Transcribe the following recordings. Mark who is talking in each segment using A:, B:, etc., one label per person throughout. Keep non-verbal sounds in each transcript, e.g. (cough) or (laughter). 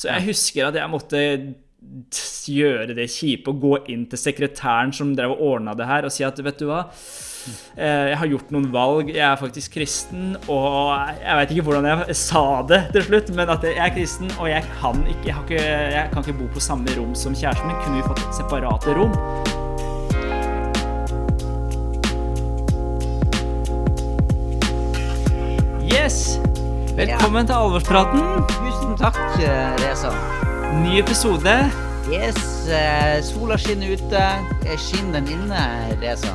A: Så jeg husker at jeg måtte gjøre det kjipe og gå inn til sekretæren som drev og ordna det her, og si at vet du hva, eh, jeg har gjort noen valg, jeg er faktisk kristen, og jeg vet ikke hvordan jeg sa det til slutt, men at jeg er kristen, og jeg kan ikke, jeg, ikke, jeg kan ikke bo på samme rom som kjæresten min. Kunne vi fått separate rom? Yes! Velkommen til alvorspraten.
B: Takk, eh, Reza.
A: Ny episode.
B: Yes, eh, sola skinner ute. Eh, Skinner den inne, Reza?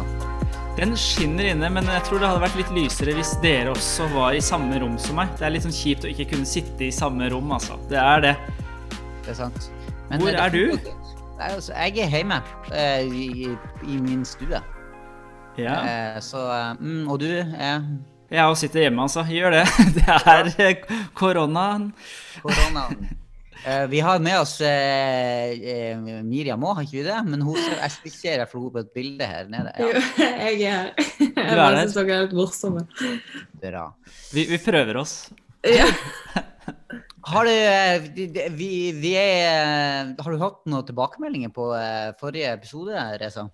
A: Den skinner inne, men jeg tror det hadde vært litt lysere hvis dere også var i samme rom som meg. Det er litt sånn kjipt å ikke kunne sitte i samme rom, altså. Det er det.
B: Det er sant.
A: Hvor
B: det
A: er du?
B: Altså, jeg er hjemme i, i min stue.
A: Ja.
B: Så mm, Og du? Eh,
A: Jeg òg sitter hjemme, altså. Gjør det. (laughs) Det er eh, koronaen.
B: koronaen. Uh, vi har med oss uh, Miriam òg, har ikke vi det? Men hun, jeg ser jeg får henne på et bilde her nede.
C: Jo, (laughs) jeg er her. Jeg bare syns dere er litt morsomme.
B: bra.
A: Vi, vi prøver oss.
C: Ja. (laughs)
B: Har du, vi, vi, er, har du hatt noen tilbakemeldinger på forrige episode, Reza?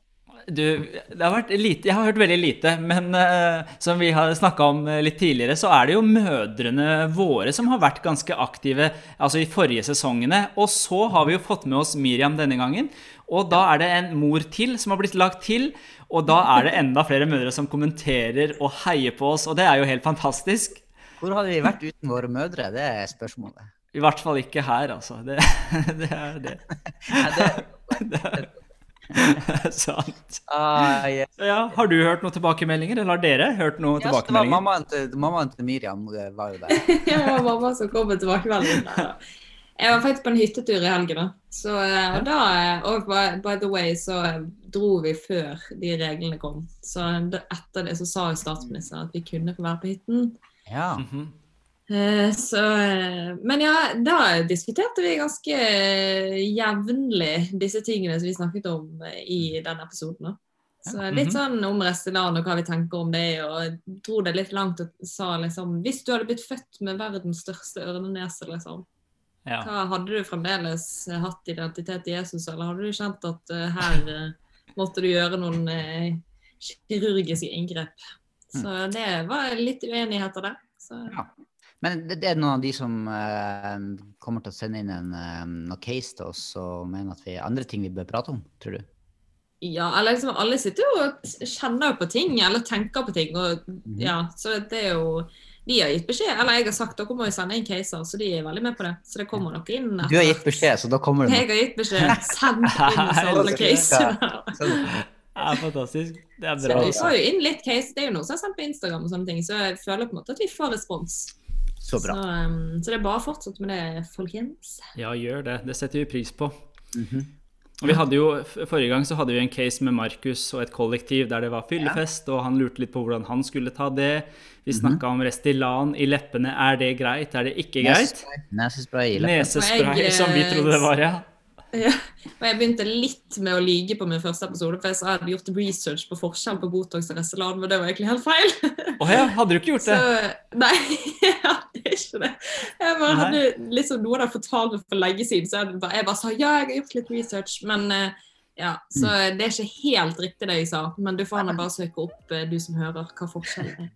A: Du, det har vært lite, jeg har hørt veldig lite, men uh, som vi har snakka om eh, litt tidligere, så er det jo mødrene våre som har vært ganske aktive altså i forrige sesongene. Og så har vi jo fått med oss Miriam denne gangen. Og da er det en mor til som har blitt lagt til. Og da er det enda flere mødre som kommenterer og heier på oss, og det er jo helt fantastisk.
B: Hvor hadde vi vært uten våre mødre? Det er spørsmålet.
A: I hvert fall ikke her, altså. Det, (laughs) det er det. (laughs)
B: Ja, det, (laughs)
A: det (laughs) sant.
B: ah, yes.
A: Ja, Har du hørt noen tilbakemeldinger, eller har dere hørt noen
B: Ja,
A: tilbakemeldinger?
B: mammaen til, mammaen til Miriam var jo der. (laughs)
C: ja, Det var mamma som kom med tilbakemelding. Da. Jeg var faktisk på en hyttetur i helgen, da. Så, eh, og da eh, Og by, by the way, så eh, dro vi før de reglene kom. Så etter det så sa jo statsministeren at vi kunne få være på hytten.
B: Ja.
A: Mm
C: Eh, Så, eh, men ja, da diskuterte vi ganske eh, jevnlig disse tingene som vi snakket om eh, i den episoden. Så Litt
A: mhm.
C: sånn om Resteland og hva vi tenker om det. og jeg det litt langt og sa liksom Hvis du hadde blitt født med verdens største ørnenese, liksom,
A: Ja.
C: hva hadde du fremdeles eh, hatt identitet i Jesus, eller hadde du kjent at uh, her eh, måtte du gjøre noen uh, kirurgiske inngrep? Så det var litt uenigheter der. Så,
B: Ja. Men det, er noen av de som eh, kommer til å sende inn en eh, noe case til oss og mener at vi andre ting vi bør prate om, tror du?
C: Ja, eller liksom alle sitter jo og kjenner jo på ting, eller tenker på ting. og ja, Så det er jo De har gitt beskjed, eller jeg har sagt dere må jo sende inn caser, så de er veldig med på det. Så det kommer nok inn. Etter.
B: Du har gitt beskjed, så da kommer det
C: Jeg har gitt beskjed. (laughs) Send inn sånne caser.
B: Ja,
A: Det er fantastisk. Det er
C: Så vi får jo inn litt case. Det er jo noe som er sendt på Instagram, og sånne ting, så jeg føler på en måte at vi får respons.
B: Så bra.
C: Så, um, så det er bare å fortsette med det, folkens.
A: Ja, gjør det. Det setter vi pris på.
B: Mhm.
A: Og vi hadde jo, Forrige gang så hadde vi en case med Markus og et kollektiv der det var fyllefest, og han lurte litt på hvordan han skulle ta det. Vi snakka om Restylan i leppene. Er det greit? Er det ikke greit?
B: Nesespray- Nesespray i leppene.
A: Nesespray, (laughs) som vi trodde det var, ja.
C: Ja. Og jeg begynte litt med å lyge på min første episode, for jeg sa jeg hadde gjort research på forskjell på Botox og Restylane, men det var egentlig helt feil.
A: Oh ja, hadde du ikke gjort
C: Så,
A: det?
C: nei, (laughs) jeg hadde ikke det. Jeg bare
A: Nei.
C: hadde liksom Noen hadde fortalt meg for lenge siden, så jeg bare, jeg bare sa ja, jeg har gjort litt research. Men eh, ja, så
A: Mm.
C: det er ikke helt riktig det jeg sa. Men du får heller bare søke opp, eh, du som hører, hva forskjellen er.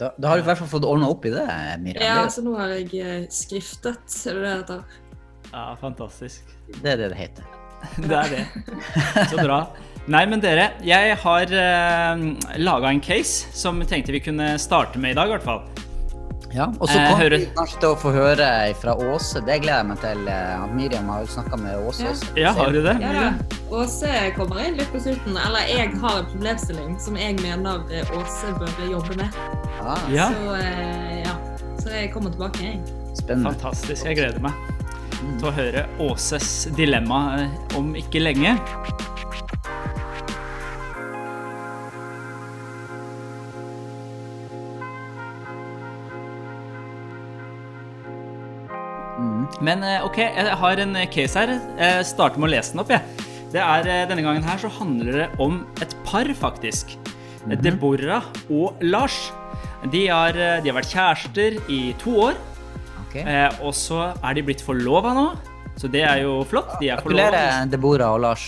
B: Da, da har du i hvert fall fått ordna opp i det, Miriam.
C: Ja,
B: Det-
C: så nå har jeg eh, skriftet, er det det det heter?
A: Ja, fantastisk.
B: Det er det det heter. (laughs)
A: Det er det. Så bra. Nei, men dere, jeg har uh, laga en case som vi tenkte vi kunne starte med i dag, i hvert fall.
B: Ja, og så
A: Eh,
B: kommer vi snart til å få høre fra Åse. Det gleder jeg meg til. eh, Miriam har jo snakka med Åse
C: Ja.
B: også.
A: Ja, har du det?
C: Ja. Åse kommer inn litt på slutten. Eller jeg har en problemstilling som jeg mener eh, Åse bør jobbe med.
B: Ah,
A: Ja,
C: Så eh, ja. Så jeg kommer tilbake, jeg.
B: spennende.
A: fantastisk. Jeg gleder meg til å høre Åses dilemma eh, om ikke lenge.
B: Mm.
A: Men eh, ok, jeg har en case her. Jeg starter med å lese den opp. Ja. Det er, eh, denne gangen her så handler det om et par, faktisk. Deborah og Lars. De har, de har vært kjærester i to år.
B: Ok.
A: Eh, og så er de blitt forlova nå. Så det er jo flott. De er.
B: Gratulerer, Deborah og Lars.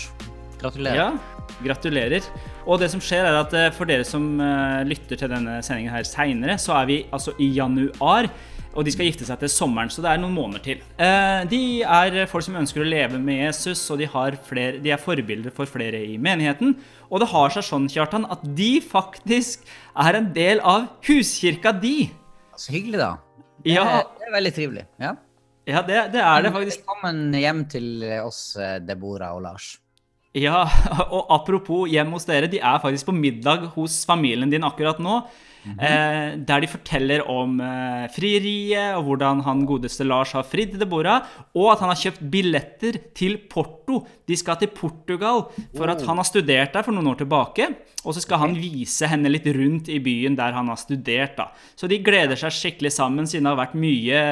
B: Gratulerer.
A: Ja, gratulerer. Og det som skjer er at eh, for dere som eh, lytter til denne sendingen her seinere, så er vi altså i januar. Og de skal gifte seg til sommeren, så det er noen måneder til. Eh, De er folk som ønsker å leve med Jesus, og de, har flere, de er forbilder for flere i menigheten. Og det har seg sånn, Kjartan, at de faktisk er en del av huskirka di.
B: Så hyggelig, da. Det,
A: Ja.
B: det er veldig trivelig. Ja.
A: Ja, det, det er det faktisk.
B: Velkommen hjem til oss, eh, Deborah og Lars.
A: Ja, (laughs) og apropos hjem hos dere, de er faktisk på middag hos familien din akkurat nå. Eh, der de forteller om eh, frieriet og hvordan han godeste Lars har fridd Deborah. Og at han har kjøpt billetter til Porto. De skal til Portugal for at han har studert der for noen år tilbake. Og så skal han vise henne litt rundt i byen der han har studert. da. Så de gleder seg skikkelig sammen, siden det har vært mye,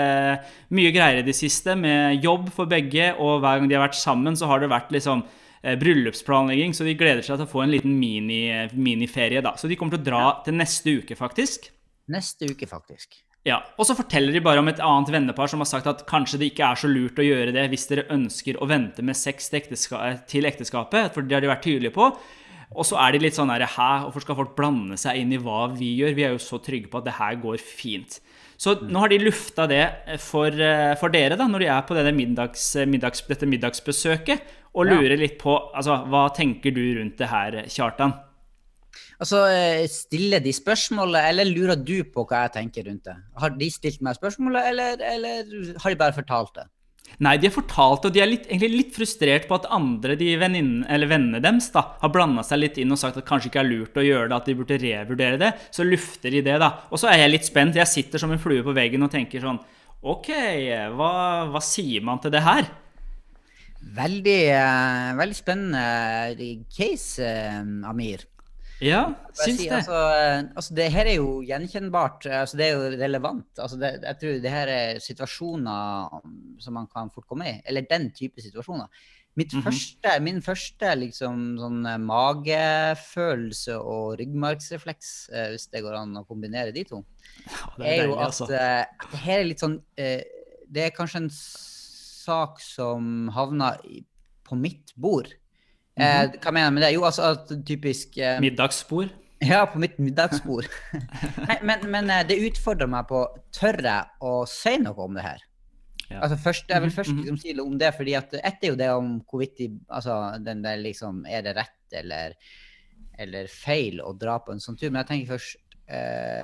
A: mye greier i det siste med jobb for begge. Og hver gang de har vært sammen, så har det vært liksom bryllupsplanlegging, så de gleder seg til å få en liten mini, miniferie. da. Så de kommer til å dra til neste uke, faktisk.
B: Neste uke, faktisk.
A: Ja, Og så forteller de bare om et annet vennepar som har sagt at kanskje det ikke er så lurt å gjøre det hvis dere ønsker å vente med sex til, ekteska til ekteskapet, for det har de vært tydelige på. Og så er de litt sånn her, hæ, hvorfor skal folk blande seg inn i hva vi gjør? Vi er jo så trygge på at det her går fint. Så nå har de lufta det for, eh, for dere, da, når de er på middags, middags, dette middagsbesøket, og lurer litt på altså, hva tenker du rundt det her, Kjartan?
B: Altså, eh, Stiller de spørsmålet, eller lurer du på hva jeg tenker rundt det? Har de stilt meg spørsmålet, eller, eller har de bare fortalt det?
A: Nei, de har fortalt det, og de er litt, egentlig litt frustrert på at andre, de vennene deres, da, har blanda seg litt inn og sagt at kanskje ikke er lurt å gjøre det, at de burde revurdere det. Så lufter de det, da. Og så er jeg litt spent. Jeg sitter som en flue på veggen og tenker sånn OK, hva, hva sier man til det her?
B: Veldig, eh, veldig spennende case, eh, Amir.
A: Ja, syns
B: si,
A: det.
B: Altså, eh, altså, det her er jo gjenkjennbart. Altså, det er jo relevant. Altså, det, jeg tror det her er situasjoner som man kan fort komme i. Eller den type situasjoner. Mitt
A: -hmm.
B: første, min første liksom, sånn eh, magefølelse og ryggmargsrefleks, eh, hvis det går an å kombinere de to,
A: Ja, det
B: er
A: er
B: jo at,
A: altså.
B: eh, at det her er litt sånn uh, Det er kanskje en sak som havna på mitt bord. Eh,
A: Mhm.
B: hva mener jeg med det? Jo, altså at typisk eh,
A: Middagsbord? (laughs)
B: ja, på mitt middagsbord. (laughs) Nei, men, men eh, det utfordrer meg på tør jeg å si noe om det her.
A: Ja.
B: Altså først, Jeg vil
A: Mhm,
B: først
A: mhm.
B: liksom si om det, fordi at ett er jo det om hvorvidt de, altså, den der liksom, Er det rett eller, eller feil å dra på en sånn tur? Men jeg tenker først eh,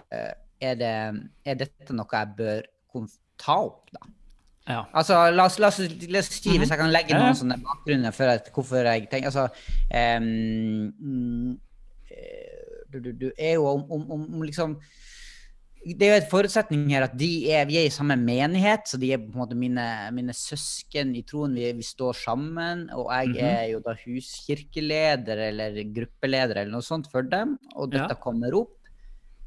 B: er, det, er dette noe jeg bør ta opp, da?
A: Ja.
B: Altså, la oss, la oss, la oss si, hvis jeg kan legge
A: Mhm. Ja, ja.
B: noen sånne bakgrunner for at, hvorfor jeg tenker Altså eh, du, du, du er jo om, om, om, om liksom Det er jo et forutsetning her at de er, vi er i samme menighet, så de er på en måte mine, mine søsken i troen. Vi, vi står sammen, og jeg
A: Mhm.
B: er jo da huskirkeleder eller gruppeleder eller noe sånt for dem, og
A: Ja.
B: dette kommer opp.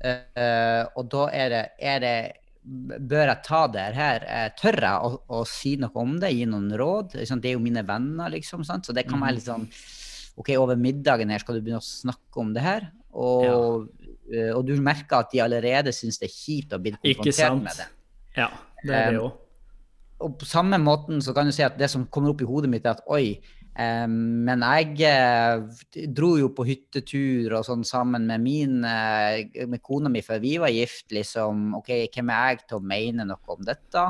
B: Uh, og da er det, er det Bør jeg ta det her? Eh, tør jeg å, å si noe om det? Gi noen råd? Det er jo mine venner, liksom. Sant? Så det kan være litt sånn OK, over middagen her skal du begynne å snakke om det her. Og, ja. og du merker at de allerede syns det er kjipt å bli konfrontert med det.
A: Ja, det er det
B: Um. Og på samme måten så kan du si at det som kommer opp i hodet mitt, er at oi, eh, men jeg eh, dro jo på hyttetur og sånn sammen med min eh, med kona mi før vi var gift, liksom. OK, hvem er jeg til å mene noe om dette?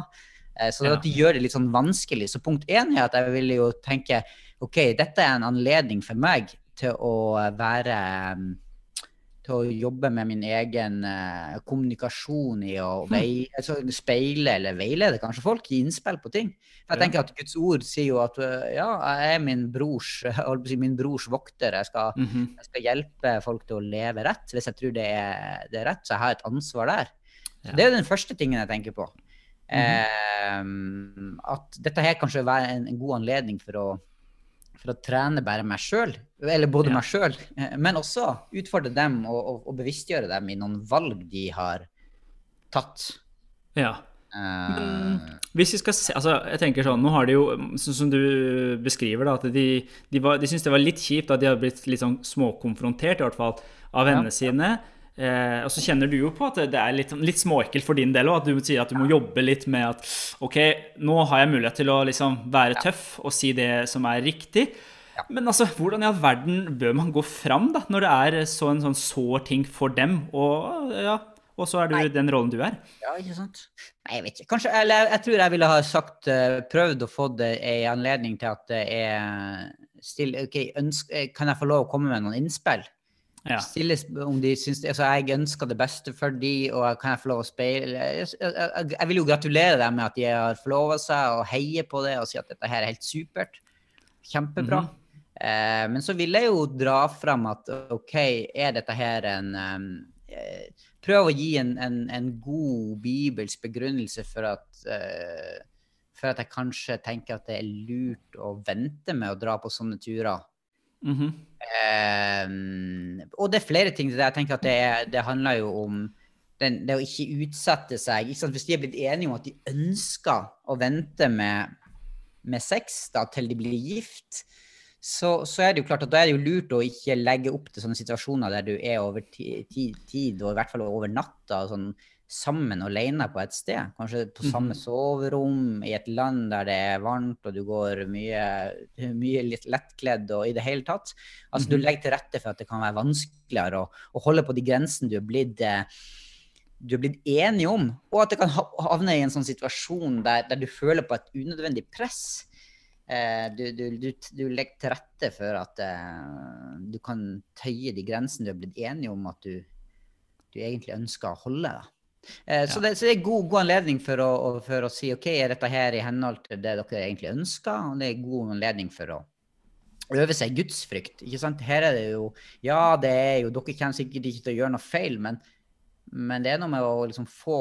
B: Eh, så
A: Ja.
B: at de gjør det litt sånn vanskelig. Så punkt én er at jeg ville jo tenke OK, dette er en anledning for meg til å være eh, til å jobbe med min egen uh, kommunikasjon i å vei, altså, speile eller veilede kanskje folk, gi innspill på ting. For jeg tenker at Guds ord sier jo at uh, ja, jeg er min brors, (laughs) si, min brors vokter. Jeg skal,
A: Mhm.
B: jeg skal hjelpe folk til å leve rett, hvis jeg tror det er, det er rett. Så jeg har et ansvar der.
A: Ja.
B: Det er jo den første tingen jeg tenker på. Eh, at dette her kanskje være en, en god anledning for å, for å trene bare meg sjøl, eller både
A: Ja.
B: meg sjøl, men også utfordre dem og, og, og bevisstgjøre dem i noen valg de har tatt.
A: Ja.
B: Eh,
A: Hvis vi skal se, altså jeg tenker sånn, Nå har de jo, sånn som du beskriver, da, at de, de, var, de syntes det var litt kjipt at de har blitt litt sånn småkonfrontert, i hvert fall, av vennene
B: Ja.
A: sine. Eh, og så kjenner du jo på at det er litt, litt småekkelt for din del òg, at du sier at du må jobbe litt med at OK, nå har jeg mulighet til å liksom være tøff og si det som er riktig.
B: Ja.
A: Men altså, hvordan i all verden bør man gå fram da, når det er så en sånn sår ting for dem? Og, ja, og så er du
B: Nei.
A: den rollen du er.
B: Ja, ikke sant? Nei, jeg vet ikke. Kanskje, eller jeg, jeg tror jeg ville ha sagt, eh, prøvd å få det ei anledning til at det er still, ok, ønsk, eh, Kan jeg få lov å komme med noen innspill?
A: Ja.
B: Stille om de syns altså Jeg ønsker det beste for de, og kan jeg få lov å speile Jeg, jeg, jeg, vil jo gratulere dem med at de har forlova seg, og heie på det og si at dette her er helt supert. Kjempebra. eh, men så vil jeg jo dra fram at OK, er dette her en um, Prøv å gi en, en, en god bibelsk begrunnelse for at uh, for at jeg kanskje tenker at det er lurt å vente med å dra på sånne turer.
A: Mhm.
B: um, og det er flere ting. Jeg tenker at det, det handler jo om den, det å ikke utsette seg. Ikke? Hvis de er blitt enige om at de ønsker å vente med, med sex da, til de blir gift, så, så er det jo klart at da er det jo lurt å ikke legge opp til sånne situasjoner der du er over ti- ti- tid, og i hvert fall over natta, sånn, sammen alene på et sted. Kanskje på samme soverom, i et land der det er varmt, og du går mye, mye litt lettkledd og i det hele tatt. Altså Du legger til rette for at det kan være vanskeligere å, å holde på de grensene du er blitt eh, du er blitt enig om, og at det kan havne i en sånn situasjon der, der du føler på et unødvendig press. Eh, du, du, du, du legger til rette for at eh, du kan tøye de grensene du er blitt enig om at du, du egentlig ønsker å holde. Da. Eh, så, det, så det er god, god anledning for å- for å si OK, er dette her i henhold til det dere egentlig ønsker? Og det er god anledning for å øve seg gudsfrykt. ikke sant? Her er det jo Ja, det er jo Dere kommer sikkert ikke til å gjøre noe feil, men, men det er noe med å liksom få,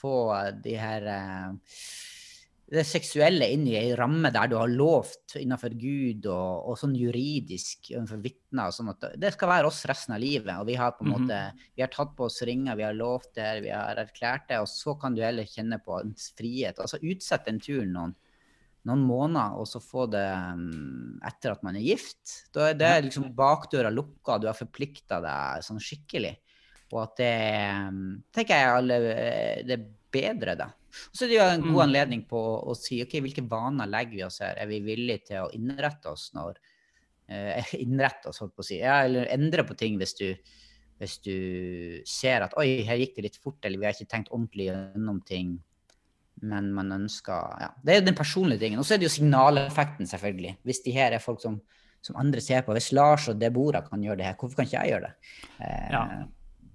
B: få de her eh, det seksuelle inn i ei ramme der du har lovt innenfor Gud og, og sånn juridisk overfor vitner. og Sånn at det skal være oss resten av livet. Og vi har på en måte, vi har tatt på oss ringer, vi har lovt det, vi har erklært det. Og så kan du heller kjenne på en frihet. Altså utsett den turen noen, noen måneder, og så få det um, etter at man er gift. Da er det liksom bakdøra lukka, du har forplikta deg sånn skikkelig. Og at det mm, tenker jeg alle, eh, det er bedre, da. Og så er det jo en god
A: Mm.
B: anledning på å, si ok, hvilke vaner legger vi oss her? Er vi villige til å innrette oss når eh, (laughs) Innrette oss, holdt på å si. Ja, eller endre på ting hvis du, hvis du ser at oi, her gikk det litt fort, eller vi har ikke tenkt ordentlig gjennom ting. Men man ønsker Ja. Det er den personlige tingen. Og så er det jo signaleffekten, selvfølgelig. Hvis de her er folk som, som andre ser på. Hvis Lars og Debora kan gjøre det her, hvorfor kan ikke jeg gjøre det? Eh,
A: Ja.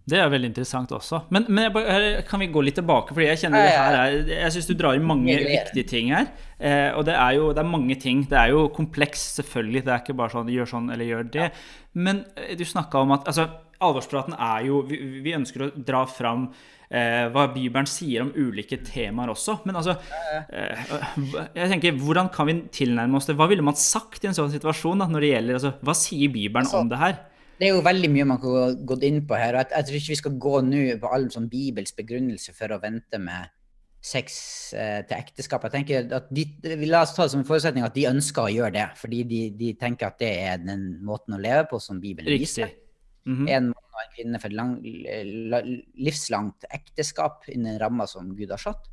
A: Det er veldig interessant også. Men, men jeg her kan vi gå litt tilbake? fordi Jeg kjenner det her er, jeg syns du drar i mange viktige ting her. Eh, og det er jo det er mange ting. Det er jo komplekst, selvfølgelig. Det er ikke bare sånn gjør sånn eller gjør det. Men eh, du snakka om at altså, alvorspraten er jo Vi, vi ønsker å dra fram eh, hva Bibelen sier om ulike temaer også. Men altså eh, jeg tenker, Hvordan kan vi tilnærme oss det? Hva ville man sagt i en sånn situasjon? da, når det gjelder, altså, Hva sier Bibelen
B: Altså,
A: om det her?
B: Det er jo veldig mye man kunne gått inn på her. og Jeg, jeg tror ikke vi skal gå nå på all sånn Bibels begrunnelse for å vente med sex eh, til ekteskap. Jeg tenker at de, vi La oss ta det som en forutsetning at de ønsker å gjøre det, fordi de, de tenker at det er den måten å leve på som Bibelen
A: Riktig.
B: viser.
A: Mhm.
B: En mann og en kvinne for lang, livslangt ekteskap innen ramma som Gud har satt.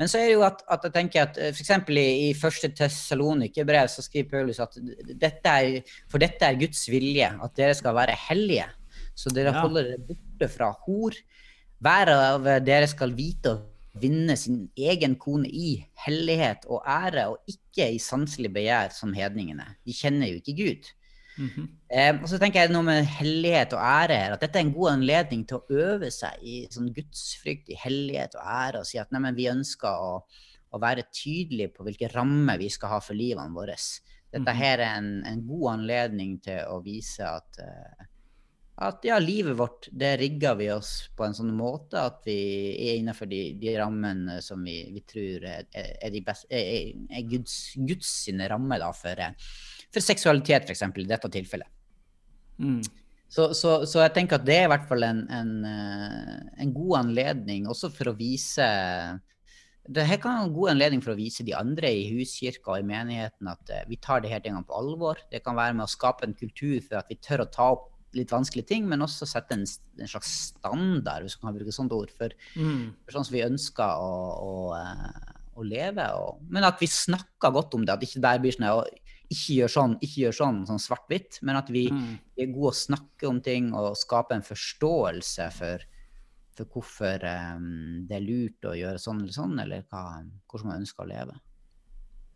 B: Men så er det jo at, at jeg tenker at f.eks. i, i første Tessalonikerbrev så skriver Paulus at dette er, for dette er Guds vilje, at dere skal være hellige. Så dere
A: Ja.
B: holder dere borte fra hor. Hver av dere skal vite å vinne sin egen kone i hellighet og ære, og ikke i sanselig begjær som hedningene. De kjenner jo ikke Gud.
A: Mhm.
B: Eh, og så tenker jeg noe med hellighet og ære her, at dette er en god anledning til å øve seg i sånn gudsfrykt, i hellighet og ære, og si at nei, vi ønsker å, å være tydelige på hvilke rammer vi skal ha for livene våre. Dette
A: Mhm.
B: her er en, en god anledning til å vise at, eh, at ja, livet vårt, det rigger vi oss på en sånn måte at vi er innenfor de, de rammene som vi, vi tror er, er, best, er, er Guds, Guds sine rammer da, for, eh, for seksualitet, f.eks. i dette tilfellet.
A: Mm.
B: Så, så, så jeg tenker at det er i hvert fall en, en, eh, en god anledning også for å vise det her kan være en god anledning for å vise de andre i huskirka og i menigheten at eh, vi tar de her tingene på alvor. Det kan være med å skape en kultur for at vi tør å ta opp litt vanskelige ting, men også sette en, en slags standard, hvis man kan bruke sånt ord, for,
A: Mm.
B: for sånn som vi ønsker å, å, eh, å leve. Og, men at vi snakker godt om det, at ikke det blir sånn «Å, ikke gjør sånn, ikke gjør sånn, sånn svart-hvitt, men at vi,
A: Mm.
B: vi er gode å snakke om ting og skape en forståelse for, for hvorfor um, det er lurt å gjøre sånn eller sånn, eller hva, hvordan man ønsker å leve.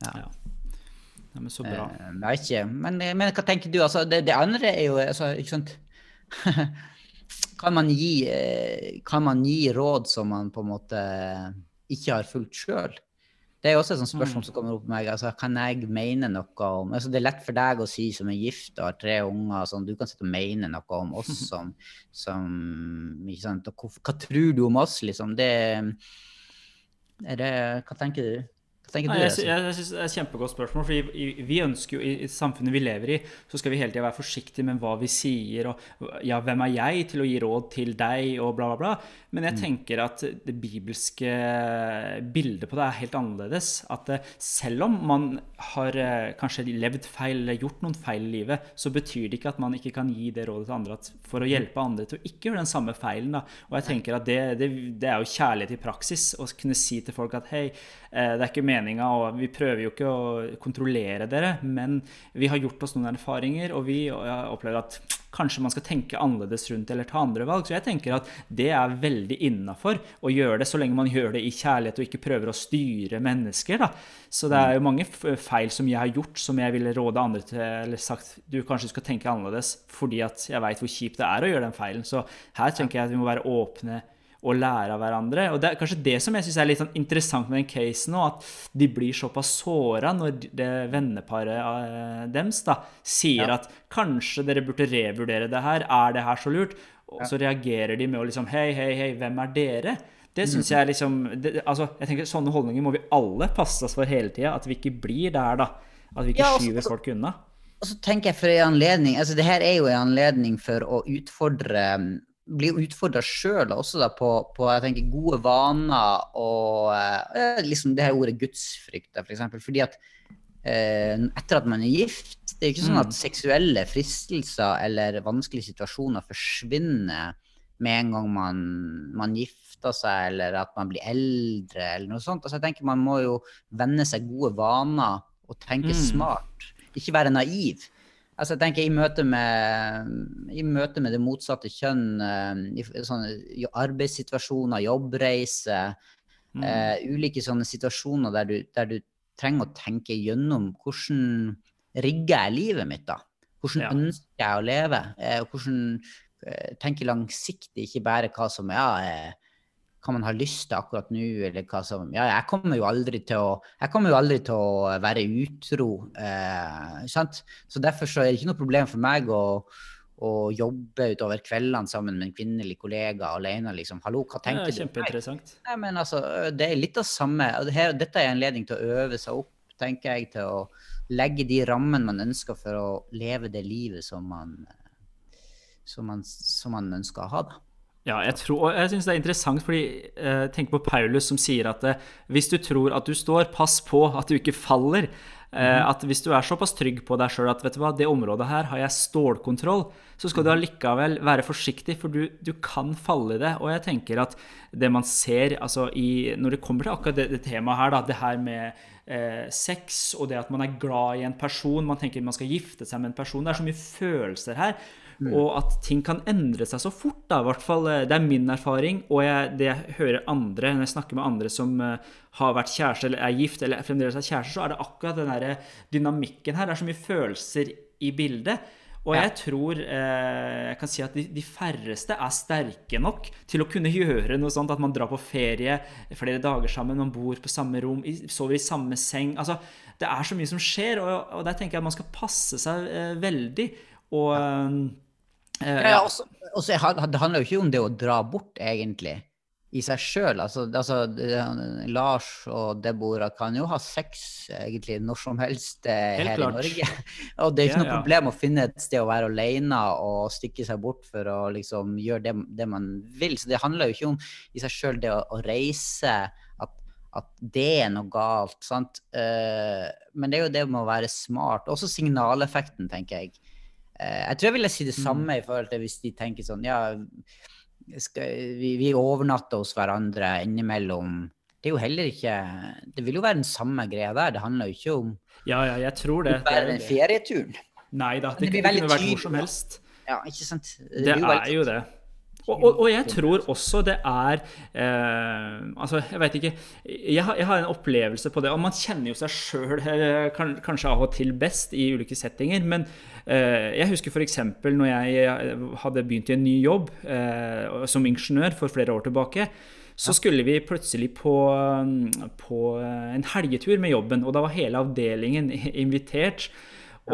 A: Ja. ja, men så bra.
B: Uh, jeg vet ikke, men, men hva tenker du? Altså, det, det andre er jo altså, ikke sant (laughs) kan, man gi, eh, kan man gi råd som man på en måte ikke har fulgt sjøl? Det er også et spørsmål som kommer opp med meg. Altså, kan jeg mene noe om altså, Det er lett for deg å si som er gift og har tre unger. Sånn, du kan sitte og mene noe om oss (laughs) som, som hva, hva tror du om oss, liksom? Det, det Hva tenker du? Tenker
A: Nei,
B: du?
A: jeg, jeg, jeg synes det er et kjempegodt spørsmål. fordi Vi ønsker jo i samfunnet vi lever i, så skal vi hele tida være forsiktige med hva vi sier. og ja, Hvem er jeg til å gi råd til deg, og bla, bla, bla. Men jeg tenker at det bibelske bildet på det er helt annerledes. At eh, selv om man har eh, kanskje levd feil eller gjort noen feil i livet, så betyr det ikke at man ikke kan gi det rådet til andre at for å hjelpe andre til å ikke gjøre den samme feilen. Da. Og jeg tenker at det, det, det er jo kjærlighet i praksis å kunne si til folk at hei, eh, det er ikke meninga, og vi prøver jo ikke å kontrollere dere, men vi har gjort oss noen erfaringer, og vi har opplevd at kanskje man skal tenke annerledes rundt eller ta andre valg. Så jeg tenker at det er veldig innafor å gjøre det, så lenge man gjør det i kjærlighet og ikke prøver å styre mennesker. Da. Så det er jo mange feil som jeg har gjort, som jeg ville råde andre til, eller sagt du kanskje skal tenke annerledes, fordi at jeg veit hvor kjipt det er å gjøre den feilen. Så her tenker jeg at vi må være åpne og lære av hverandre. Og det er kanskje det som jeg syns er litt sånn interessant med den casen nå, at de blir såpass såra når det venneparet eh, deres da, sier
B: Ja.
A: at kanskje dere burde revurdere det her, er det her så lurt? Og så reagerer de med å liksom hei, hei, hei, hvem er dere? Det syns jeg liksom det, altså, jeg tenker Sånne holdninger må vi alle passe oss for hele tida. At vi ikke blir der, da. At vi ikke
B: Ja, også,
A: skyver folk unna.
B: Og så tenker jeg for en anledning, altså det her er jo en anledning for å utfordre bli utfordra sjøl også da på, på jeg tenker, gode vaner og eh, liksom det her ordet gudsfrykt, da, for eksempel. Fordi at eh, etter at man er gift, det er jo ikke sånn at seksuelle fristelser eller vanskelige situasjoner forsvinner med en gang man, man gifter seg, eller at man blir eldre, eller noe sånt. Altså jeg tenker Man må jo venne seg gode vaner og tenke
A: Mm.
B: smart. Ikke være naiv. Altså jeg tenker I møte med, i møte med det motsatte kjønn, eh, i sånne arbeidssituasjoner, jobbreise,
A: Mm.
B: uh, ulike sånne situasjoner der du, der du trenger å tenke gjennom hvordan rigger jeg livet mitt, da? Hvordan
A: Ja.
B: ønsker jeg å leve? Uh, hvordan uh, tenke langsiktig, ikke bare hva som ja, eh, hva man har lyst til akkurat nå, eller hva som Ja, jeg kommer jo aldri til å, jo aldri til å være utro. Eh, sant? Så derfor så er det ikke noe problem for meg å, å jobbe utover kveldene sammen med en kvinnelig kollega alene, liksom. Hallo, hva tenker
A: er
B: du? Nei,
A: kjempeinteressant.
B: Men altså, det er litt av samme. Dette er en anledning til å øve seg opp, tenker jeg, til å legge de rammene man ønsker for å leve det livet som man, som man, som man ønsker å ha, da.
A: Ja, jeg, tror, jeg synes det er interessant, fordi eh, tenk på Paulus som sier at eh, hvis du tror at du står, pass på at du ikke faller. Eh, at hvis du er såpass trygg på deg sjøl at vet du hva, det området her har jeg stålkontroll, så skal du allikevel være forsiktig, for du, du kan falle i det. Og jeg tenker at det man ser altså i, når det kommer til akkurat det, det temaet her, da, det her med eh, sex og det at man er glad i en person, man tenker man skal gifte seg med en person, det er så mye følelser her. Og at ting kan endre seg så fort. da, i hvert fall, eh, Det er min erfaring, og jeg, det jeg hører andre når jeg snakker med andre som eh, har vært kjæreste eller er gift eller fremdeles er kjæreste, så er det akkurat den der dynamikken her. Det er så mye følelser i bildet. Og jeg tror eh, jeg kan si at de, de færreste er sterke nok til å kunne (laughs) gjøre noe sånt. At man drar på ferie flere dager sammen, man bor på samme rom, i, sover i samme seng. Altså, det er så mye som skjer, og, og der tenker jeg at man skal passe seg eh, veldig. Og eh,
B: Ja, også, også, det handler jo ikke om det å dra bort, egentlig, i seg sjøl. Altså, altså, Lars og Deborah kan jo ha sex egentlig når som helst eh,
A: Helt
B: her
A: klart.
B: i Norge. (laughs) Og det er ikke
A: Ja,
B: noe
A: ja.
B: problem å finne et sted å være alene og stikke seg bort for å liksom gjøre det, det man vil. Så det handler jo ikke om i seg sjøl det å, å reise, at, at det er noe galt. sant? Eh, men det er jo det med å være smart. Også signaleffekten, tenker jeg. Eh, Jeg tror jeg ville si det samme i forhold til hvis de tenker sånn Ja, skal, vi, vi overnatter hos hverandre innimellom. Det er jo heller ikke Det vil jo være den samme greia der. Det handler jo ikke om
A: Ja, ja, jeg tror det. det
B: bare
A: er
B: den ferieturen.
A: Nei da, det,
B: det
A: det kunne vært hvor som helst.
B: Ja, ikke sant?
A: Det
B: blir jo
A: er jo det. Og, og, og jeg tror også det er eh, Altså, jeg vet ikke jeg har, jeg har en opplevelse på det, og man kjenner jo seg sjøl eh, kan, kanskje av og til best i ulike settinger. Men eh, jeg husker f.eks. når jeg hadde begynt i en ny jobb eh, som ingeniør for flere år tilbake. Så skulle vi plutselig på, på en helgetur med jobben, og da var hele avdelingen invitert.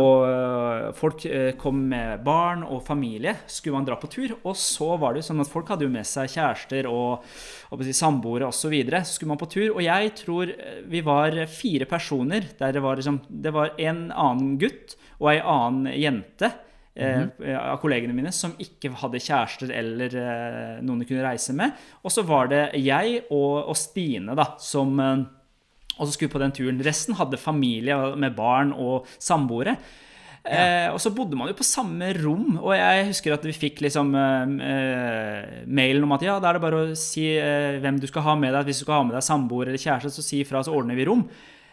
A: Og øh, folk øh, kom med barn og familie, skulle man dra på tur. Og så var det jo sånn at folk hadde jo med seg kjærester og, og si, samboere osv. Så, videre. så skulle man på tur. Og jeg tror øh, vi var fire personer der det var liksom Det var en annen gutt og ei annen jente. eh, Av kollegene mine som ikke hadde kjærester eller eh, noen de kunne reise med. Og så var det jeg og, og Stine da, som eh, og så skulle vi på den turen. Resten hadde familie med barn og samboere. Eh, og så bodde man jo på samme rom, og jeg husker at vi fikk liksom eh, eh, mailen om at ja, da er det bare å si eh, hvem du skal ha med deg. Hvis du skal ha med deg samboer eller kjæreste, så si ifra, så ordner vi rom.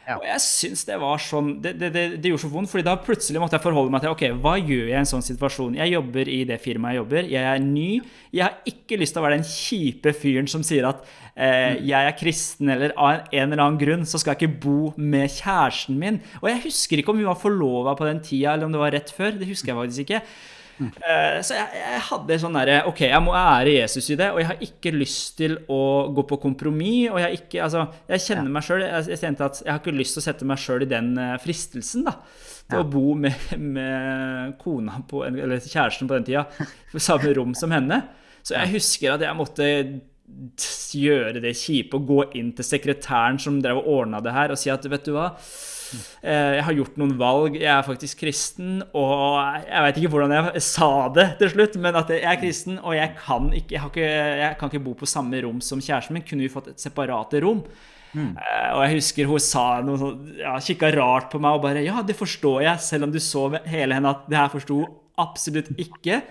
B: Ja.
A: Og jeg syns det var sånn det, det, det, det gjorde så vondt, fordi da plutselig måtte jeg forholde meg til ok, hva gjør jeg i en sånn situasjon? Jeg jobber i det firmaet jeg jobber, jeg er ny. Jeg har ikke lyst til å være den kjipe fyren som sier at eh, jeg er kristen, eller av en, en eller annen grunn så skal jeg ikke bo med kjæresten min. Og jeg husker ikke om vi var forlova på den tida, eller om det var rett før. Det husker jeg faktisk ikke. Eh, Så jeg, jeg hadde sånn derre Ok, jeg må ære Jesus i det, og jeg har ikke lyst til å gå på kompromiss. Og jeg, ikke, altså, jeg kjenner meg sjøl jeg, jeg kjente at jeg har ikke lyst til å sette meg sjøl i den eh, fristelsen, da. Til
B: Ja.
A: å bo med, med kona på, eller kjæresten på den tida på samme rom som henne. Så jeg husker at jeg måtte gjøre det kjipe og gå inn til sekretæren som drev og ordna det her, og si at vet du hva Jeg har gjort noen valg. Jeg er faktisk kristen, og jeg vet ikke hvordan jeg sa det til slutt, men at jeg er kristen, og jeg kan ikke, jeg ikke, jeg kan ikke bo på samme rom som kjæresten min. Kunne vi fått et separate rom? Mm. Og jeg husker hun sa noe sånn, ja, kikka rart på meg og bare Ja, det forstår jeg, selv om du så hele henne at det her forsto hun absolutt ikke.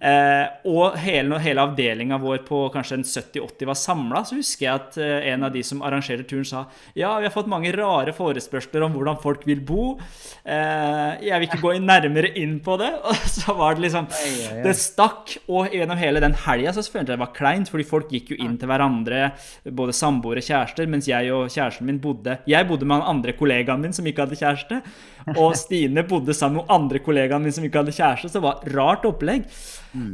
A: Eh, og hele, når hele avdelinga vår på kanskje en 70-80 var samla, så husker jeg at eh, en av de som arrangerte turen, sa ja, vi har fått mange rare forespørsler om hvordan folk vil bo. Eh, jeg vil ikke gå nærmere inn på det. (laughs) Og så var det liksom. Det stakk. Og gjennom hele den helga så følte jeg det var kleint, fordi folk gikk jo inn til hverandre, både samboere og kjærester, mens jeg og kjæresten min bodde Jeg bodde med han andre kollegaen min som ikke hadde kjæreste, og Stine bodde sammen med andre kollegaen min som ikke hadde kjæreste, så det var rart opplegg. Mm.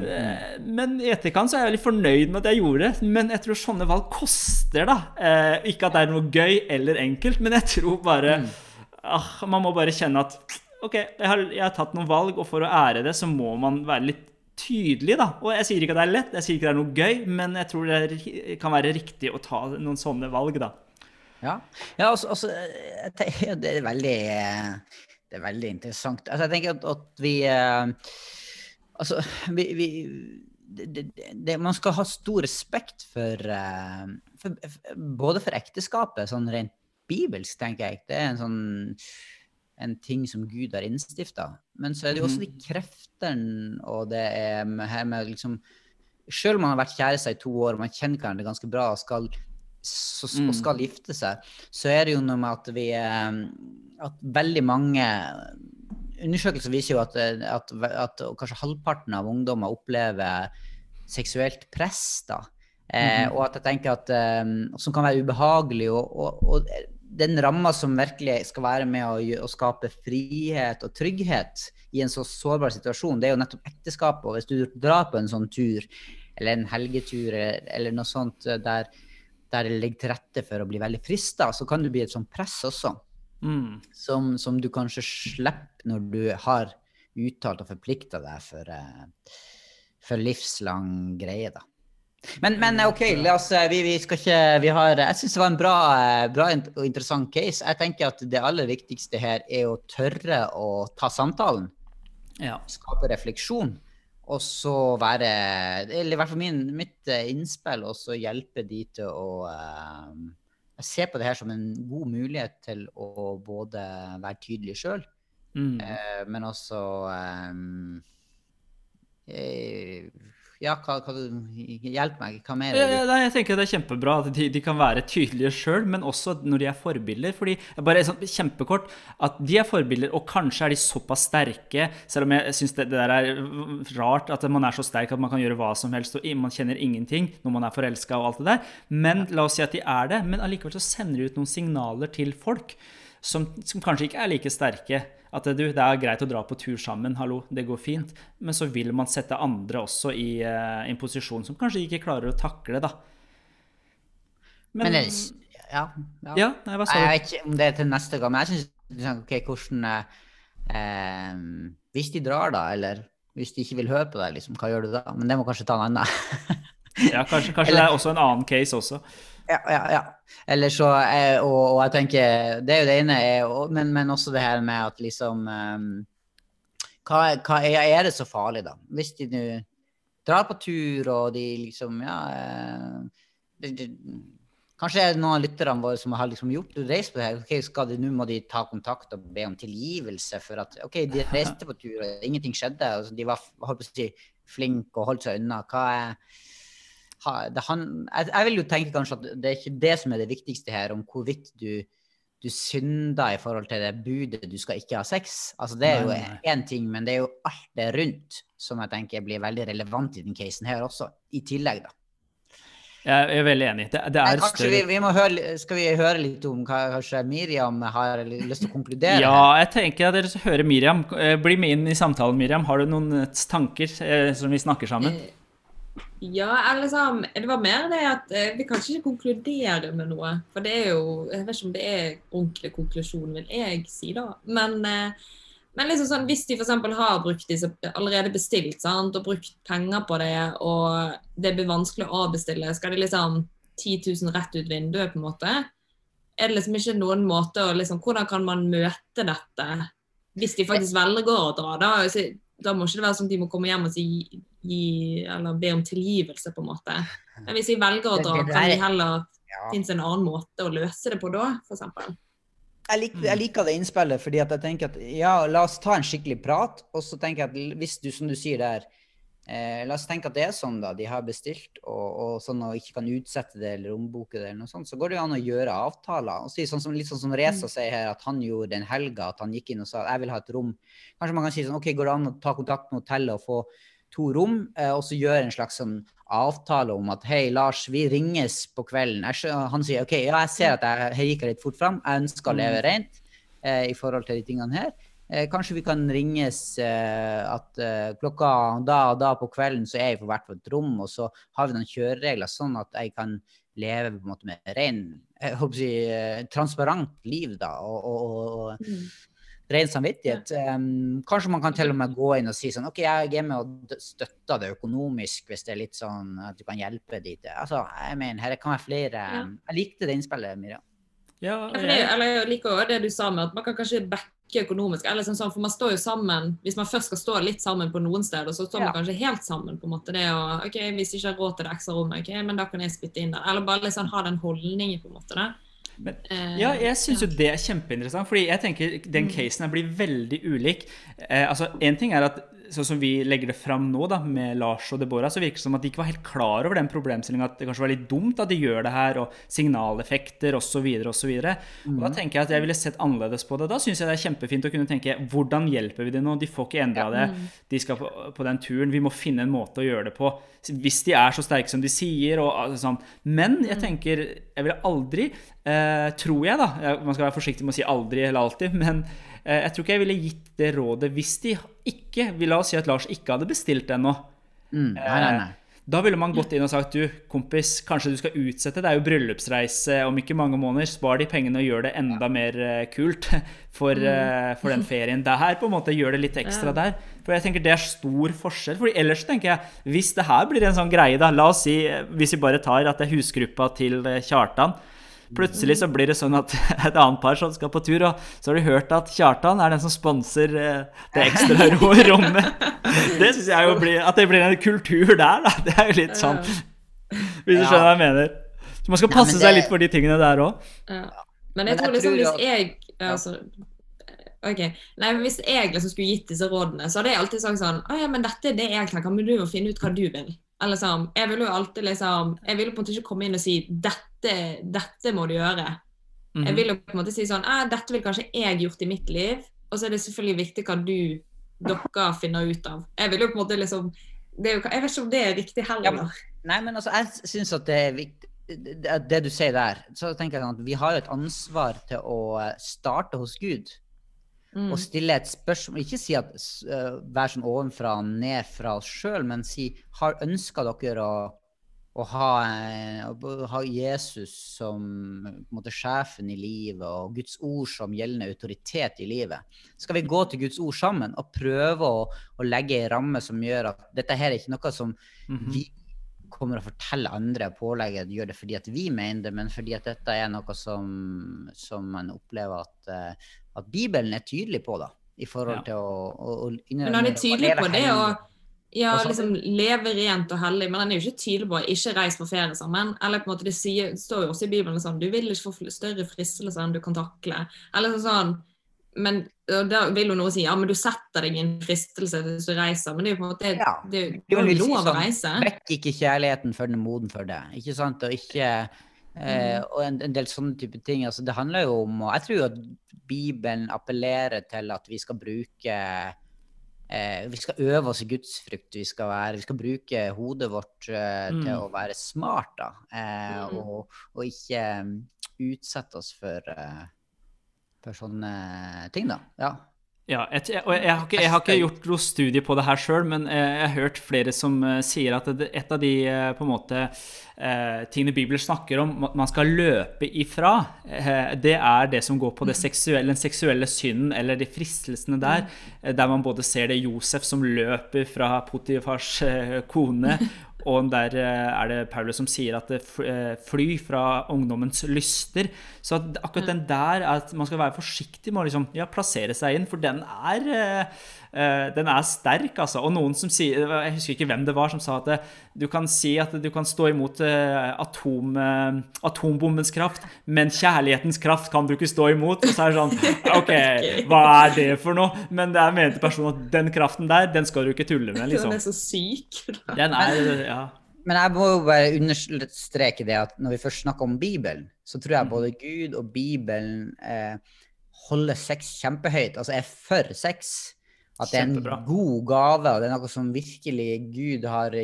A: Men i etterkant så er jeg veldig fornøyd med at jeg gjorde det. Men jeg tror sånne valg koster, da. Eh, ikke at det er noe gøy eller enkelt, men jeg tror bare ah, Man må bare kjenne at OK, jeg har, jeg har tatt noen valg, og for å ære det, så må man være litt tydelig, da. Og jeg sier ikke at det er lett, jeg sier ikke at det er noe gøy, men jeg tror det kan være riktig å ta noen sånne valg, da.
B: Ja, ja altså, altså det er veldig Det er veldig interessant. Altså, jeg tenker at, at vi eh, Altså, vi, vi det, det, Man skal ha stor respekt for, eh, for, for Både for ekteskapet, sånn rent bibelsk, tenker jeg. Det er en sånn en ting som Gud har innstifta. Men så er det jo også de kreftene og det er med, her med liksom Selv om man har vært kjærester i to år man kjenner hverandre ganske bra og skal, så,
A: Mm.
B: og skal gifte seg, så er det jo noe med at vi eh, At veldig mange Undersøkelser viser jo at, eh, at, at kanskje halvparten av ungdommer opplever seksuelt press. da. Eh, og at jeg tenker at eh, Som kan være ubehagelig. Og, og, og den ramma som virkelig skal være med å, å skape frihet og trygghet i en så sårbar situasjon, det er jo nettopp ekteskapet. Og hvis du drar på en sånn tur, eller en helgetur, eller, eller noe sånt der, der det ligger til rette for å bli veldig frista, så kan du bli et sånt press også
A: Mm.
B: som, som du kanskje slipper når du har uttalt og forplikta deg for, eh, for livslang greie, da. Men, men OK, eh, vi, vi skal ikke vi har, Jeg syns det var en bra, eh, bra og interessant case. Jeg tenker at det aller viktigste her er å tørre å ta samtalen.
A: Ja.
B: Skape refleksjon. Og så være Eller i hvert fall min, mitt eh, innspill, og så hjelpe de til å eh, jeg ser på det her som en god mulighet til å både være tydelig sjøl,
A: Mm.
B: Eh, men også eh, Ja, hva, hva Hjelp meg. Hva mer?
A: Ja, ja, jeg tenker det er kjempebra at de, de kan være tydelige sjøl, men også når de er forbilder. fordi bare sånn kjempekort, at de er forbilder, og kanskje er de såpass sterke, selv om jeg syns det, det der er rart at man er så sterk at man kan gjøre hva som helst, og man kjenner ingenting når man er forelska og alt det der. Men la oss si at de er det, men allikevel så sender de ut noen signaler til folk som, som kanskje ikke er like sterke. At du, det er greit å dra på tur sammen, hallo, det går fint. Men så vil man sette andre også i uh, en posisjon som kanskje ikke klarer å takle, da.
B: Men det, ja, ja.
A: Ja, nei,
B: Jeg vet ikke om det er til neste gang, men jeg syns liksom, hvordan eh, Hvis de drar, da, eller hvis de ikke vil høre på deg, liksom, hva gjør du da? Men det må kanskje ta en annen.
A: Ja, kanskje, kanskje (laughs) det er også en annen case også.
B: Ja, ja, ja. Eller så, eh, og, og jeg tenker, det er jo det ene, og- men, men også det her med at liksom eh, hva, hva er, det så farlig, da? Hvis de nå drar på tur, og de liksom, ja De, det, Kanskje er det noen av lytterne våre som har liksom gjort reist på det her. ok, skal de, Nå må de ta kontakt og be om tilgivelse for at OK, de reiste på tur, og ingenting skjedde. Altså, de var holdt på å si, flinke og holdt seg unna. Hva er han, jeg, jeg vil jo tenke kanskje at det er ikke det som er det viktigste her, om hvorvidt du, du synder i forhold til det budet du skal ikke ha sex. Altså Det er jo én ting, men det er jo alt det rundt som jeg tenker blir veldig relevant i den casen her også, i tillegg, da.
A: Jeg er veldig enig. Det, det er større...
B: vi, vi høre, skal vi høre litt om hva kanskje Miriam har lyst til å konkludere?
A: Ja, jeg tenker at dere skal høre Miriam. Eh, Bli med inn i samtalen, Miriam. Har du noen eh, tanker eh, som vi snakker sammen?
C: Ja, eller liksom, det var mer det at eh, vi kan ikke konkludere med noe. For det er jo Jeg vet ikke om det er ordentlig konklusjon, vil jeg si, da. Men, eh, men liksom sånn, hvis de f.eks. har brukt disse allerede bestilt sant, og brukt penger på det, og det blir vanskelig å avbestille, skal de liksom 10 000 rett ut vinduet, på en måte? Er det liksom ikke noen måte å liksom Hvordan kan man møte dette hvis de faktisk velger å dra? Da, da må ikke det være sånn at de må komme hjem og si, gi, eller be om tilgivelse, på en måte. Men hvis vi velger å dra, kan vi heller
B: Ja.
C: finnes en annen måte å løse det på da, f.eks.?
B: jeg, lik, jeg liker det innspillet, fordi at jeg tenker at ja, la oss ta en skikkelig prat. Og så tenker jeg at hvis du, som du sier der, eh, la oss tenke at det er sånn, da. De har bestilt og, og sånn og ikke kan utsette det eller omboke det eller noe sånt. Så går det jo an å gjøre avtaler. Og si sånn som, litt sånn som Reza sier her, at han gjorde den helga, at han gikk inn og sa jeg vil ha et rom. Kanskje man kan si sånn OK, går det an å ta kontakt med hotellet og få to rom, eh, og så gjøre en slags sånn avtale om at hei, Lars, vi ringes på kvelden. Jeg, han sier OK, ja, jeg ser at jeg, jeg gikk litt fort fram, jeg ønsker å leve rent eh, i forhold til de tingene her. Eh, kanskje vi kan ringes eh, at eh, klokka da og da på kvelden så er jeg på hvert vårt rom, og så har vi noen kjøreregler sånn at jeg kan leve på en måte med ren, jeg håper å si, eh, transparent liv, da, og, og, og, og ren samvittighet. Um, kanskje man kan til og med gå inn og si sånn OK, jeg er med og støtter det økonomisk hvis det er litt sånn at du kan hjelpe dit. Altså, jeg mener, her kan være flere
C: Ja.
B: Jeg likte det innspillet, Miriam.
A: Ja,
C: eller jeg liker også det du sa med at man kan kanskje backe økonomisk. eller sånn, sånn, for man står jo sammen, Hvis man først skal stå litt sammen på noen steder, så står man
B: Ja.
C: kanskje helt sammen. på en måte, det å, ok, Hvis jeg ikke har råd til det ekstra rommet, ok, men da kan jeg spytte inn der. Eller bare liksom ha den holdningen, på en måte. da.
A: Men-
C: Eh,
A: Ja, jeg syns jo det er kjempeinteressant, fordi jeg tenker den
C: Mm.
A: casen blir veldig ulik. Eh, altså, En ting er at sånn som vi legger det fram nå, da, med Lars og Deborah, så virker det som at de ikke var helt klar over den problemstillingen, at det kanskje var litt dumt at de gjør det her, og signaleffekter osv. osv. Og da tenker jeg at jeg ville sett annerledes på det. Da syns jeg det er kjempefint å kunne tenke hvordan hjelper vi dem nå? De får ikke endra det. De skal på, på den turen. Vi må finne en måte å gjøre det på. Hvis de er så sterke som de sier. Og, altså, sånn. Men jeg tenker Jeg ville aldri, eh, tror jeg, da Man skal være forsiktig med å si aldri eller alltid, men jeg tror ikke jeg ville gitt det rådet hvis de ikke La oss si at Lars ikke hadde bestilt ennå.
B: Mm, nei, nei, nei.
A: Da ville man gått inn og sagt du, kompis, kanskje du skal utsette. Det er jo bryllupsreise om ikke mange måneder. Spar de pengene og gjør det enda mer eh, kult (laughs) for, eh, for den ferien. Det her på en måte gjør det litt ekstra
C: Ja.
A: der. For jeg tenker det er stor forskjell. Fordi ellers tenker jeg, hvis det her blir en sånn greie, da, la oss si, eh, hvis vi bare tar at det er husgruppa til eh, Kjartan. Plutselig så blir det sånn at (laughs) et annet par som skal på tur, og så har du hørt at Kjartan er den som sponser eh, det ekstra ro- (laughs) rommet. (laughs) Det syns jeg jo blir At det blir en kultur der, da. Det er jo litt sånn Hvis du skjønner hva jeg mener. Så man skal
B: Nei,
A: passe seg litt for de tingene der òg.
C: Ja. Men
B: Men
C: jeg tror liksom
B: tror
C: hvis jeg altså, Ok, Nei, men Hvis jeg liksom skulle gitt disse rådene, så hadde jeg alltid sagt sånn Å ja, men dette er det jeg tenker, men du må finne ut hva du vil. Eller sånn, Jeg ville jo alltid liksom Jeg ville på en måte ikke komme inn og si dette, dette må du gjøre.
A: Mhm.
C: Jeg vil jo på en måte si sånn eh, Dette vil kanskje jeg gjort i mitt liv. Og så er det selvfølgelig viktig hva du, dere finner ut av. Jeg vil jo på en måte liksom det jo, Jeg vet ikke om det er riktig
B: Ja,
C: heller.
B: men- Nei, men altså, jeg syns at det er viktig det, det du sier der, så tenker jeg sånn at vi har jo et ansvar til å starte hos Gud.
C: Mm.
B: Og stille et spørsmål. Ikke si at uh, vær sånn ovenfra og ned fra oss sjøl, men si har ønska dere å, å ha, eh, å ha Jesus som måte, sjefen i livet og Guds ord som gjeldende autoritet i livet? Skal vi gå til Guds ord sammen og prøve å, å legge ei ramme som gjør at dette her er ikke noe som
A: Mhm.
B: vi kommer å fortelle andre og pålegge gjør det fordi at vi mener det, men fordi at dette er noe som, som man opplever at, eh, at Bibelen er tydelig på, da. I forhold
A: Ja.
B: til å, å, å
C: Men han er tydelig på det å ja, liksom leve rent og hellig, men den er jo ikke tydelig på ikke reis på ferie sammen. Eller på en måte det, sier, det står jo også i Bibelen sånn du vil ikke få større fristelser enn du kan takle. Eller sånn men da vil jo noen si ja, men du setter deg i en fristelse hvis du reiser. Men det er jo på en måte
B: Ja,
C: det,
B: det
C: det er jo lov å
B: sånn,
C: reise.
B: Vekk ikke kjærligheten før den er moden for det. Ikke sant? Og ikke eh, Og en, en del sånne type ting. Altså, det handler jo om og Jeg tror jo at Bibelen appellerer til at vi skal bruke eh, Vi skal øve oss i gudsfrykt. Vi skal, være, vi skal bruke hodet vårt eh,
A: Mm.
B: til å være smart, da. Eh,
C: Mm.
B: og, og ikke um, utsette oss for, uh, for sånne ting, da. Ja.
A: Ja, et, jeg, jeg, har ikke, jeg har ikke gjort noe studie på det her sjøl, men jeg har hørt flere som eh, sier at et av de eh, på en måte eh, tingene Bibelen snakker om at man skal løpe ifra, det er det som går på det seksuelle, den seksuelle synden eller de fristelsene der, eh, der man både ser det Josef som løper fra Potifars kone, (laughs) og der eh, er det Paulus som sier at det f- eh, fly fra ungdommens lyster. Så at akkurat den der er at man skal være forsiktig med å liksom, ja, plassere seg inn, for den er, eh, den er sterk, altså. Og noen som sier, jeg husker ikke hvem det var, som sa at det, du kan si at du kan stå imot eh, atom, eh, atombombens kraft, men kjærlighetens kraft kan du ikke stå imot. Og så er det sånn, (laughs) ok, hva er det for noe? Men det er mente personen at den kraften der, den skal du ikke tulle med, (laughs)
C: Den
A: liksom.
C: er så syk. (laughs)
A: Den er, ja.
B: Men jeg må jo bare understreke det at når vi først snakker om Bibelen, så tror jeg både Gud og Bibelen eh, holder sex kjempehøyt. Altså er for sex. At det er en
A: Kjempebra.
B: god gave, og det er noe som virkelig Gud har Det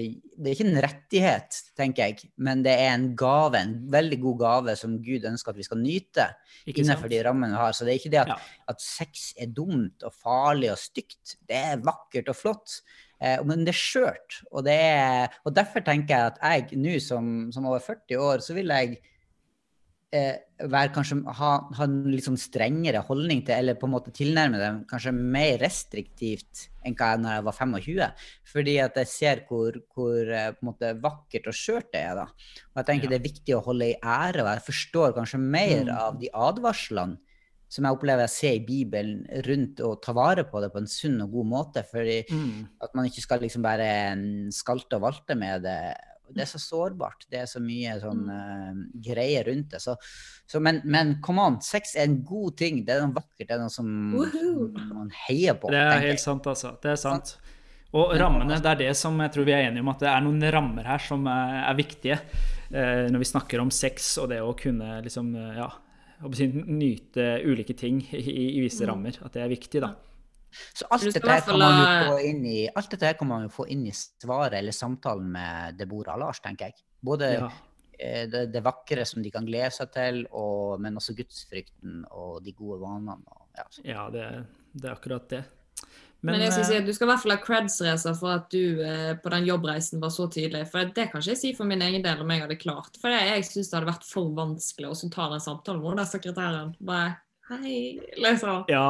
B: er ikke en rettighet, tenker jeg, men det er en gave, en veldig god gave som Gud ønsker at vi skal nyte
A: Ikke
B: innenfor
A: sant?
B: de rammene vi har. Så det er ikke det at,
A: Ja.
B: at sex er dumt og farlig og stygt. Det er vakkert og flott. Eh, men det er skjørt. Og, og derfor tenker jeg at jeg nå som, som over 40 år, så vil jeg være kanskje ha, ha en litt sånn strengere holdning til, eller på en måte tilnærme dem kanskje mer restriktivt enn hva jeg når jeg var 25. Fordi at jeg ser hvor, hvor eh, måte vakkert og skjørt det er. da. Og jeg tenker
A: Ja.
B: det er viktig å holde i ære, og jeg forstår kanskje mer
A: Mm.
B: av de advarslene som jeg opplever jeg ser i Bibelen rundt å ta vare på det på en sunn og god måte. fordi
A: Mm.
B: at man ikke skal liksom bare skalte og valte med det. Det er så sårbart. Det er så mye sånn uh, greier rundt det. Så, så, men, men come on, sex er en god ting. Det er noe vakkert. Det er noe som, som man heier på.
A: Det er
B: helt jeg.
A: sant, altså. Det er sant. Og rammene, det er det som jeg tror vi er enige om, at det er noen rammer her som er, er viktige. uh, når vi snakker om sex og det å kunne liksom, uh, ja, nyte ulike ting i, i visse rammer. At det er viktig, da.
B: Så alt dette,
C: i
B: her kan man jo få inn i, alt dette her kan man jo få inn i svaret eller samtalen med Deborah Lars, tenker jeg. Både
A: Ja.
B: eh, det, det vakre som de kan glede seg til, og, men også gudsfrykten og de gode vanene. Og, ja.
A: Ja, det, det er akkurat det.
C: Men, jeg skal si
A: eh,
C: at du skal i hvert fall ha creds, Reza, for at du eh, på den jobbreisen var så tydelig. For det kan ikke jeg si for min egen del om jeg hadde klart. For jeg, jeg syns det hadde vært for vanskelig å ta den samtalen med den sekretæren. Bare hei, liksom.
A: ja,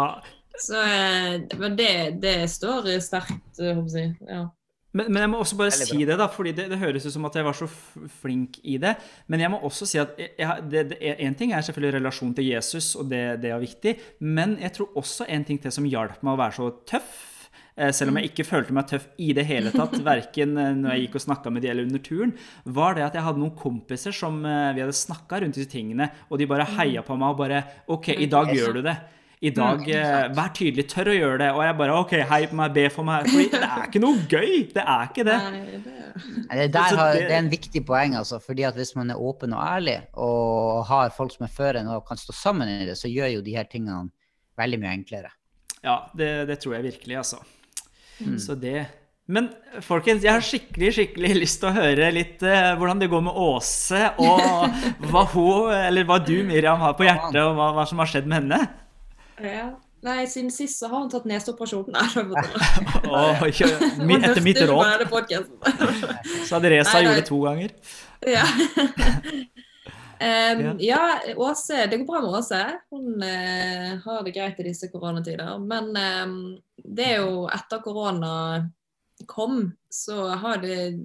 C: Så eh, men det, det står sterkt, eh, håper jeg. Ja.
A: Men, men jeg må også bare si det, da, fordi det, det høres ut som at jeg var så flink i det. Men jeg må også si at en ting er selvfølgelig relasjon til Jesus, og det, det er viktig. Men jeg tror også en ting til som hjalp meg å være så tøff. eh, Selv om jeg ikke følte meg tøff i det hele tatt, (laughs) verken eh, når jeg gikk og snakka med de eller under turen, var det at jeg hadde noen kompiser som eh, vi hadde snakka rundt disse tingene, og de bare heia på meg og bare OK, i dag gjør du det. I dag mm, Vær tydelig, tør å gjøre det. Og jeg bare OK, hei på meg, be for meg. Fordi det er ikke noe gøy. Det er ikke det.
C: Nei, det...
B: Det, der har,
A: det-
B: er en viktig poeng, altså. fordi at hvis man er åpen og ærlig, og har folk som er før en og kan stå sammen i det, så gjør jo de her tingene veldig mye enklere.
A: Ja, det, det tror jeg virkelig, altså. Så det Men folkens, jeg har skikkelig skikkelig lyst til å høre litt eh, hvordan det går med Åse, og (laughs) hva hun, eller hva du, Miriam, har på hjertet, og hva, hva som har skjedd med henne.
C: Ja. Nei, siden sist så har hun tatt neseoperasjon. (laughs)
A: Mi- etter mitt råd (laughs) så hadde Reza gjort det to ganger.
C: Ja. (laughs) um,
A: Ja.
C: ja, Åse, det går bra med Åse. Hun uh, har det greit i disse koronatider. Men um, det er jo etter korona kom, så har det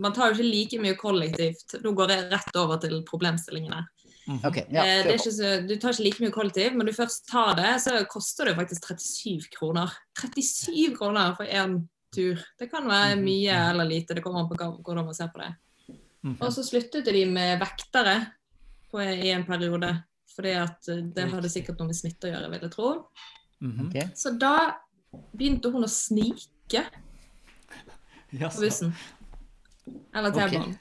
C: Man tar jo ikke like mye kollektivt. Nå går jeg rett over til problemstillingene.
B: Ok, ja,
C: Eh, det er ikke så, du tar ikke like mye kollektiv, men du først tar det, så koster det faktisk 37 kroner. 37 kroner for én tur. Det kan være mye eller lite, det kommer an på hvordan man ser på det.
A: Mhm.
C: Og så sluttet de med vektere på, i en periode, fordi at eh, det hadde sikkert noe med smitte å gjøre, vil jeg tro.
B: Okay.
C: Så da begynte hun å snike på bussen. Eller
B: Ok.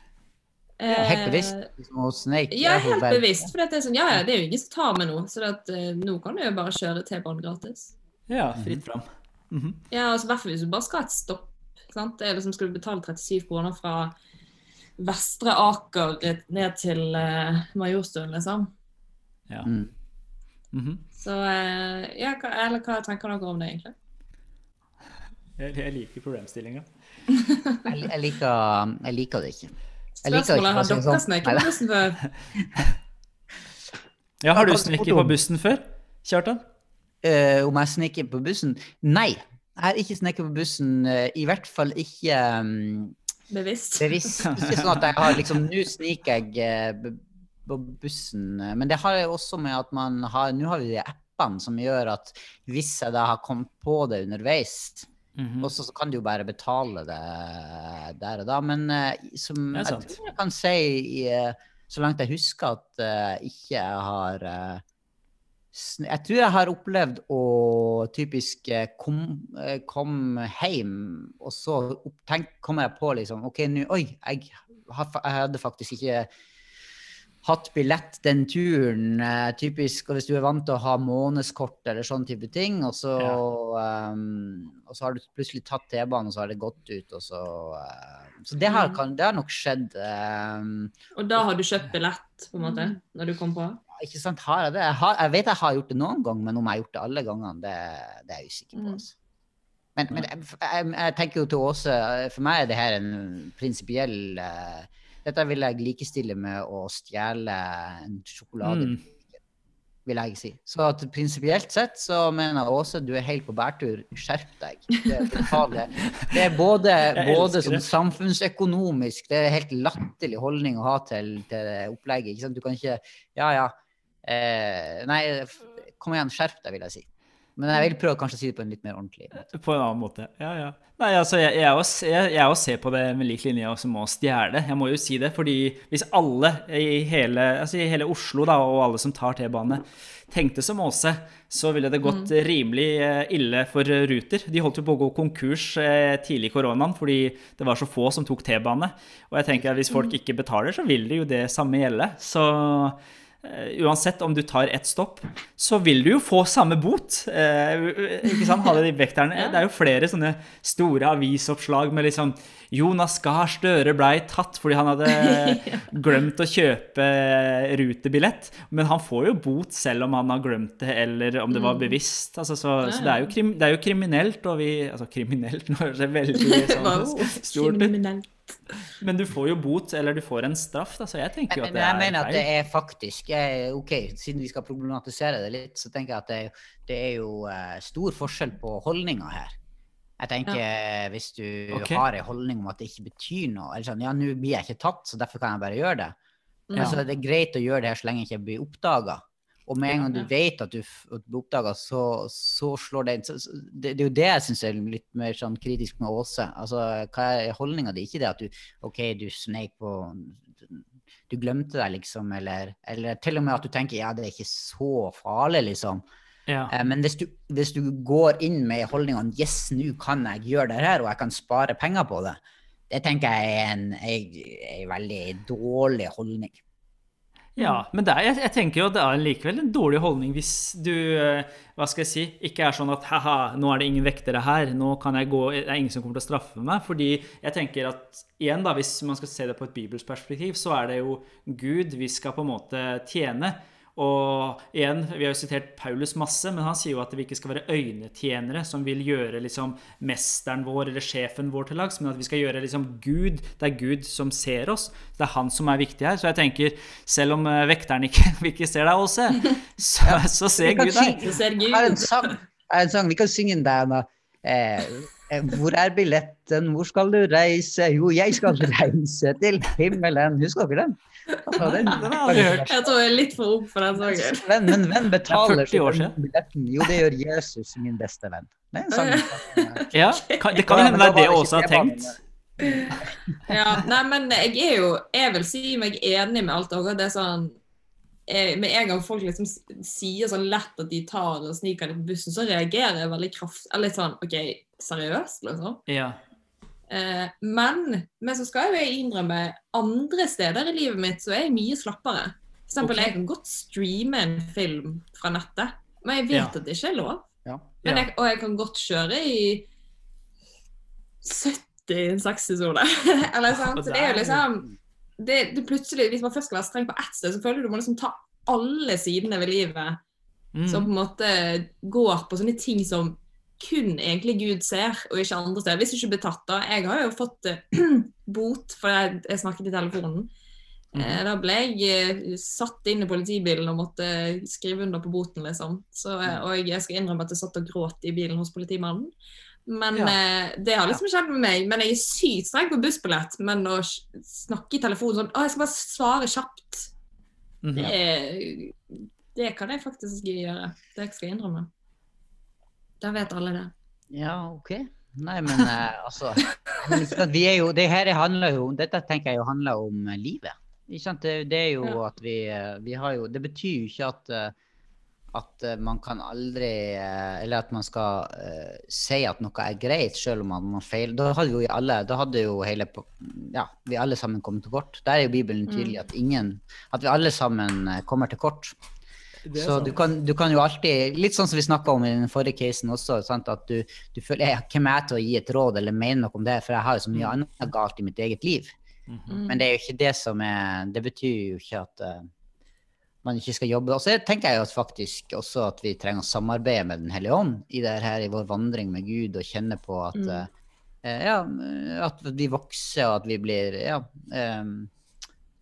C: T-banen.
B: Helt bevisst.
C: Eh,
B: Liksom, Snake,
C: Ja, helt
B: vel-
C: bevisst. For det er sånn, ja, ja, det er jo ingen som tar med noe, så at, eh, nå kan du jo bare kjøre T-banen gratis.
A: ja, fritt fram. Mhm.
C: Ja, altså hvert fall hvis du bare skal ha et stopp. Sant? Det er liksom, skal du betale 37 kroner fra Vestre Aker ned til uh, Majorstuen, liksom.
A: Ja.
B: Mm.
A: Mhm.
C: Så uh, ja, hva, eller hva tenker dere om det, egentlig?
A: Jeg, jeg liker problemstillinga.
B: Jeg, jeg, liker, jeg liker det ikke.
C: Spørsmålet har dere sneket på bussen før? (laughs)
A: Ja, har du
B: spurte
A: på bussen før? Kjartan?
B: Uh, om jeg snekker på bussen? Nei. Jeg har ikke snekket på bussen. Uh, I hvert fall ikke um,
C: Bevisst. (laughs)
B: bevisst. Ikke sånn at jeg har liksom Nå sniker jeg uh, på bussen. Men det har jo også med at man har Nå har vi de appene som gjør at hvis jeg da har kommet på det underveis,
A: Mhm.
B: Og så kan du jo bare betale det der og da. Men uh, som jeg tror jeg kan si, eh, så langt jeg husker, at uh, ikke jeg har uh, Jeg tror jeg har opplevd å typisk komme kom, kom hjem, og så tenk, kommer jeg på liksom OK, nå Oi, jeg, har, jeg hadde faktisk ikke hatt billett den turen. eh, typisk, og hvis du er vant til å ha månedskort eller sånn type ting, og så, ehm, og så har du plutselig tatt T-banen, og så har det gått ut, og så uh, Så det har,
C: Mm.
B: kan, det har nok skjedd. Um,
C: Og da har du kjøpt billett, på en måte, når du kom på?
B: ikke sant, har jeg det? Jeg, har, jeg vet jeg har gjort det noen gang, men om jeg har gjort det alle gangene, det, det er jeg usikker på.
C: Mm.
B: Altså. Men, men jeg, jeg, jeg tenker jo til Åse, for meg er det her en prinsipiell eh, Dette vil jeg likestille med å stjele en sjokolade.
A: Mm.
B: vil jeg si. Så at prinsipielt sett så mener jeg Åse, du er helt på bærtur. Skjerp deg. Det (laughs) det er både, både som samfunnsøkonomisk Det er en helt latterlig holdning å ha til, til opplegget. Du kan ikke Ja, ja. Eh, nei, kom igjen, skjerp deg, vil jeg si. Men jeg vil prøve kanskje å si det på en litt mer ordentlig måte.
A: På en annen måte. Ja, ja. Nei, altså, jeg, jeg, også, jeg, jeg også ser på det med lik linje som å stjele. Jeg må jo si det, fordi hvis alle i hele, altså i hele Oslo da, og alle som tar T-bane, tenkte som Åse, så ville det gått rimelig eh, ille for Ruter. De holdt jo på å gå konkurs eh, tidlig i koronaen fordi det var så få som tok T-bane. Og jeg tenker at hvis folk ikke betaler, så vil det jo det samme gjelde. Så uansett om du tar ett stopp, så vil du jo få samme bot. Eh, ikke sant? Ha det vekterne. (laughs)
C: Ja.
A: Det er jo flere sånne store avisoppslag med liksom Jonas Gahr Støre blei tatt fordi han hadde (laughs) glemt å kjøpe rutebillett. Men han får jo bot selv om han har glemt det, eller om det var bevisst. Altså, så, så det er, jo krim, det er jo kriminelt, og vi Altså kriminelt, nå høres det veldig (laughs) sånn, stort ut. Men du får jo bot, eller du får en straff, da, så jeg tenker jo at det
B: jeg
A: er
B: mener at
A: feil.
B: det er faktisk jeg, OK, siden vi skal problematisere det litt, så tenker jeg at det, det er jo eh, stor forskjell på holdninger her. Jeg tenker ja. Hvis du
A: okay.
B: har en holdning om at det ikke betyr noe, eller sånn Ja, nå blir jeg ikke tatt, så derfor kan jeg bare gjøre det.
C: Ja.
B: Altså, det er greit å gjøre det her så lenge jeg ikke blir oppdaga. Og med en gang du vet at du at du oppdaga, så, så slår det inn. Det, er jo det jeg syns er litt mer sånn kritisk med Åse. Altså, hva er holdninga di? Ikke det at du OK, du sneik på Du glemte deg, liksom, eller, eller til og med at du tenker ja, det er ikke så farlig, liksom.
A: Ja.
B: Eh, Men hvis du, hvis du går inn med holdninga yes, nå kan jeg gjøre det her, og jeg kan spare penger på det, det tenker jeg er en, en, en veldig dårlig holdning.
A: Ja, men det er, jeg, jeg tenker jo at det er likevel en dårlig holdning hvis du eh, hva skal jeg si, ikke er sånn at haha, nå er det ingen vektere her, nå kan jeg gå, det er ingen som kommer til å straffe meg. Fordi jeg tenker at igjen da, hvis man skal se det på et bibelsk perspektiv, så er det jo Gud vi skal på en måte tjene. Og igjen, vi har jo sitert Paulus masse, men han sier jo at vi ikke skal være øynetjenere som vil gjøre liksom mesteren vår eller sjefen vår til lags, men at vi skal gjøre liksom Gud. Det er Gud som ser oss. Det er han som er viktig her. Så jeg tenker, selv om eh, vekteren ikke, (laughs) ikke ser deg, Åse, (laughs) så, så ser Gud deg.
B: Det er en sang, vi kan synge den eh, Hvor er billetten, hvor skal du reise? Jo, jeg skal reise til himmelen. Husker dere den? Altså, den,
A: jeg
C: tror jeg er litt for ung for den sangen.
B: Venn, men hvem betaler
A: 40
B: for billetten? Jo, det gjør Jesus, min beste venn. Det er en sang. (laughs)
A: Ja, det kan hende det er det Åse har tenkt.
C: Ja, nei, men jeg er jo Jeg vil si meg enig med alt dere. Det er sånn eh, Med en gang folk liksom sier sånn lett at de tar og sniker litt på bussen, så reagerer jeg veldig kraftig. Eller litt sånn OK, seriøst, liksom?
A: Ja.
C: Eh, men, men så skal jo jeg innrømme andre steder i livet mitt så er jeg mye slappere. For eksempel,
A: okay.
C: jeg kan godt streame en film fra nettet, men jeg vet
A: Ja.
C: at det ikke er lov.
B: Ja.
C: Men jeg, og jeg kan godt kjøre i 70-60 soner. (laughs) Eller sant? Så det er jo liksom det, det plutselig, Hvis man først skal være streng på ett sted, så føler du du må liksom ta alle sidene ved livet
A: Mm.
C: som på en måte går på sånne ting som kun egentlig Gud ser, og ikke andre steder. Hvis du ikke blir tatt, da. Jeg har jo fått eh, (clears throat) bot for jeg, jeg snakket i telefonen.
A: Mhm.
C: Eh, Da ble jeg eh, satt inn i politibilen og måtte skrive under på boten, liksom. Så, eh, og jeg skal innrømme at jeg satt og gråt i bilen hos politimannen. Men
A: Ja.
C: eh, det har liksom skjedd med meg. Men jeg er sykt streng på bussbillett. Men å snakke i telefonen sånn Å, jeg skal bare svare kjapt.
A: Mhm.
C: Det, det kan jeg faktisk gjøre. Det skal jeg innrømme. Da vet alle det.
B: Ja, OK. Nei, men eh, altså Vi er jo, det her handler jo Dette tenker jeg jo handler om eh, livet. Det, det er jo at vi, eh, vi har jo Det betyr jo ikke at at man kan aldri Eller at man skal uh, si at noe er greit, selv om man feiler. Da hadde jo alle Da hadde jo hele Ja, vi alle sammen kommet til kort. Der er jo Bibelen tydelig at ingen At vi alle sammen kommer til kort. Så du kan, du kan jo alltid Litt sånn som vi snakka om i den forrige casen også, sant? at du, du føler jeg, Hvem er jeg til å gi et råd eller mene noe om det, for jeg har jo så mye annet galt i mitt eget liv.
C: Mm -hmm.
B: Men det er jo ikke det som er Det betyr jo ikke at uh, man ikke skal jobbe. Og så tenker jeg jo at faktisk også at vi trenger å samarbeide med Den hellige ånd i det her i vår vandring med Gud, og kjenne på at
C: Mm.
B: eh, ja, at vi vokser, og at vi blir Ja. Um,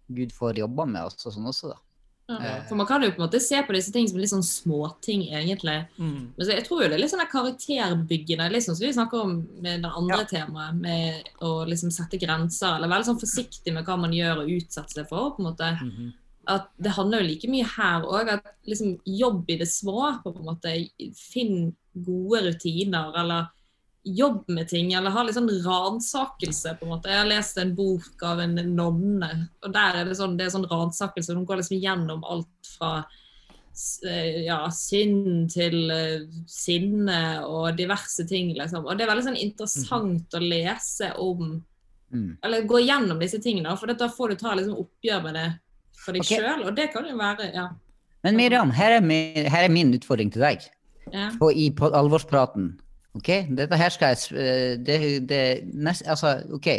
B: Gud får jobba med oss og sånn også, da.
C: Ja. For man kan jo på en måte se på disse ting som litt sånn småting, egentlig.
A: Mm.
C: Men så jeg tror jo det er litt sånn karakterbyggende, sånn som vi snakker om med det andre
B: Ja.
C: temaet, med å liksom sette grenser, eller være litt sånn forsiktig med hva man gjør og utsetter seg for. på en måte.
A: Mhm.
C: At det handler jo like mye her òg, at liksom jobb i det små. på en måte, Finn gode rutiner, eller jobb med ting, eller har litt sånn ransakelse. på en måte. Jeg har lest en bok av en nonne, og der er det sånn, det er sånn ransakelse. Hun går liksom gjennom alt fra eh, ja, synd til eh, sinne og diverse ting, liksom. Og det er veldig sånn interessant å lese om
B: Mm.
C: Eller gå gjennom disse tingene, for da får du ta liksom oppgjør med det for deg
B: okay.
C: selv, og det kan jo være ja.
B: Men Miriam, her er, her er min utfordring til deg.
C: ja.
B: på, i på alvorspraten. Ok, dette her skal jeg eh, det, det, nest, altså, ok.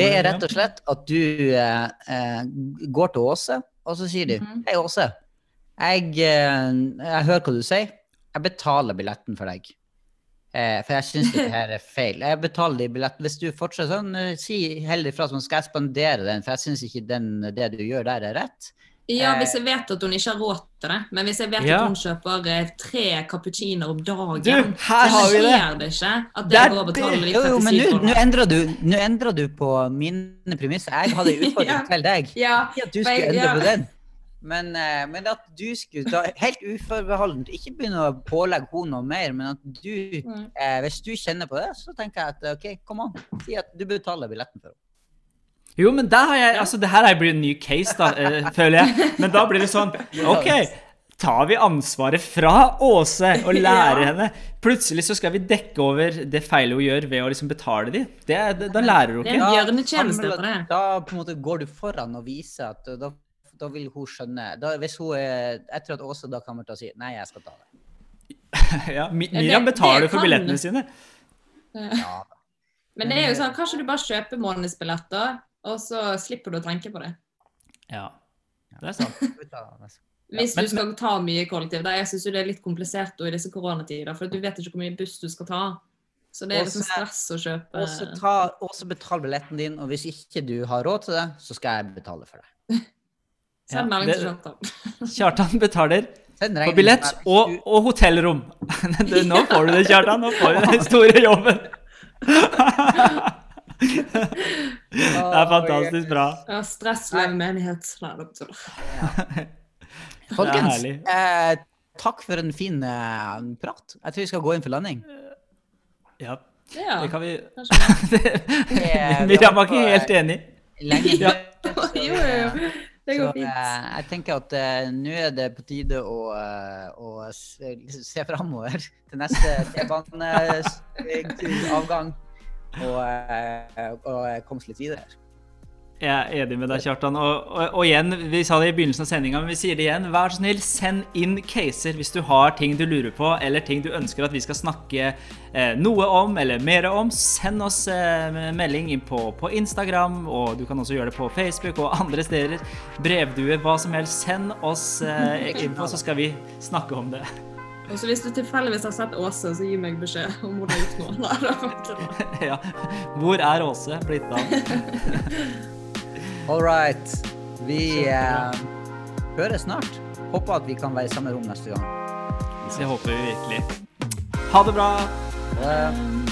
B: Det er rett og slett at du eh, eh, går til Åse, og så sier du
C: Mhm.
B: Hei, Åse. Jeg, eh, jeg hører hva du sier. Jeg betaler billetten for deg. Eh, for jeg syns det her er feil. Jeg betaler de billetten. Hvis du fortsetter sånn, si heller ifra, så skal jeg spandere den, for jeg syns ikke den, det du gjør der, er rett.
C: Ja,
B: Eh.
C: hvis jeg vet at hun ikke har råd til det, men hvis jeg vet
A: Ja.
C: at hun kjøper eh, tre cappuccinoer om dagen,
A: Du, her har vi det!
C: det ikke at
A: Det
C: det går å betale
A: det.
C: de
B: Jo, jo, men nå- endrer du, endrer du på mine premisser. Jeg hadde (laughs) en utfordring
C: Ja.
B: til deg.
C: Ja,
B: at du skulle endre
C: ja.
B: på den. Men, eh, men at du skulle da, helt uforbeholdent ikke begynne å pålegge henne noe mer, men at du
C: Mm.
B: eh, Hvis du kjenner på det, så tenker jeg at OK, kom an. Si at du betaler billetten for henne.
A: Jo, men da har jeg, altså det her blir en ny case, da, eh, føler jeg. Men da blir det sånn (laughs) OK, tar vi ansvaret fra Åse og lærer henne. Plutselig så skal vi dekke over det feilet hun gjør ved å liksom betale dem. Det, det, da lærer hun
C: Det er
A: ikke.
C: en
B: tjeneste
C: for det.
B: Da på en måte går du foran og viser at da, da vil hun skjønne. Da, hvis hun er, jeg tror at Åse da kommer til å si nei, jeg skal ta det. (laughs)
A: Ja,
C: Ja,
A: Miriam betaler
C: det
A: for billettene sine.
B: Ja.
C: Men det er jo sånn, kanskje du bare kjøper månedsbilletter, og så slipper du å tenke på det.
A: Ja, det er sant. (laughs) (laughs)
C: Hvis du skal ta mye kollektiv. Da, jeg syns det er litt komplisert i disse koronatider, for du vet ikke hvor mye buss du skal ta. Så det er liksom stress å kjøpe
B: Og så betal billetten din, og hvis ikke du har råd til det, så skal jeg betale for det. (laughs)
A: Ja,
C: Send melding til Kjartan.
A: Kjartan betaler
B: på
A: for billett og, og hotellrom. Nå får du det, Kjartan. Nå får du den store jobben. Det er fantastisk bra.
C: Ja, menighet. Det betyr det.
B: Folkens, eh, takk for en fin eh, prat. Jeg tror vi skal gå inn for landing.
A: Ja,
C: Ja,
A: det kan vi.
B: Eh, (laughs) (laughs)
A: Miriam var ikke helt enig.
B: Lenge.
A: Ja. (laughs)
C: Jo, jo, jo. Det
B: Så
C: går fint.
B: eh, jeg tenker at eh, nå er det på tide å, eh, å se, se framover til neste T-baneavgang og, eh, og komme oss litt videre.
A: Jeg er enig med deg, Kjartan. Og, og, og igjen, vi sa det i begynnelsen av sendinga, men vi sier det igjen. Vær så snill, send inn caser hvis du har ting du lurer på, eller ting du ønsker at vi skal snakke eh, noe om eller mer om. Send oss eh, melding inn på, på Instagram, og du kan også gjøre det på Facebook og andre steder. Brevdue, hva som helst. Send oss eh, info, så skal vi snakke om det.
C: Og så hvis du tilfeldigvis har sett Åse, så gi meg beskjed om hun har gjort noe. (laughs) (laughs)
A: Ja. Hvor er Åse blitt av? (laughs)
B: All right. Vi eh, høres snart. Håper at vi kan være i samme rom neste gang.
A: Det håper vi virkelig. Ha det bra!
B: Um.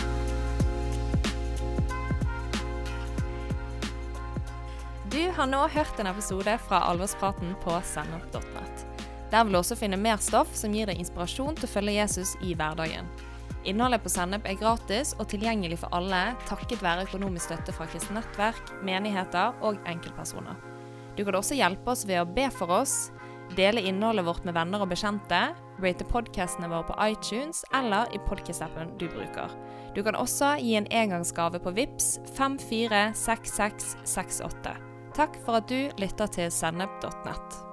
D: Du har nå hørt en episode fra Alvorspraten på sennep.nett. Der vil du også finne mer stoff som gir deg inspirasjon til å følge Jesus i hverdagen. Innholdet på Sennep er gratis og tilgjengelig for alle takket være økonomisk støtte fra kristent nettverk, menigheter og enkeltpersoner. Du kan også hjelpe oss ved å be for oss, dele innholdet vårt med venner og bekjente, rate podkastene våre på iTunes eller i podkast-appen du bruker. Du kan også gi en engangsgave på VIPS 546668. Takk for at du lytter til sennep.nett.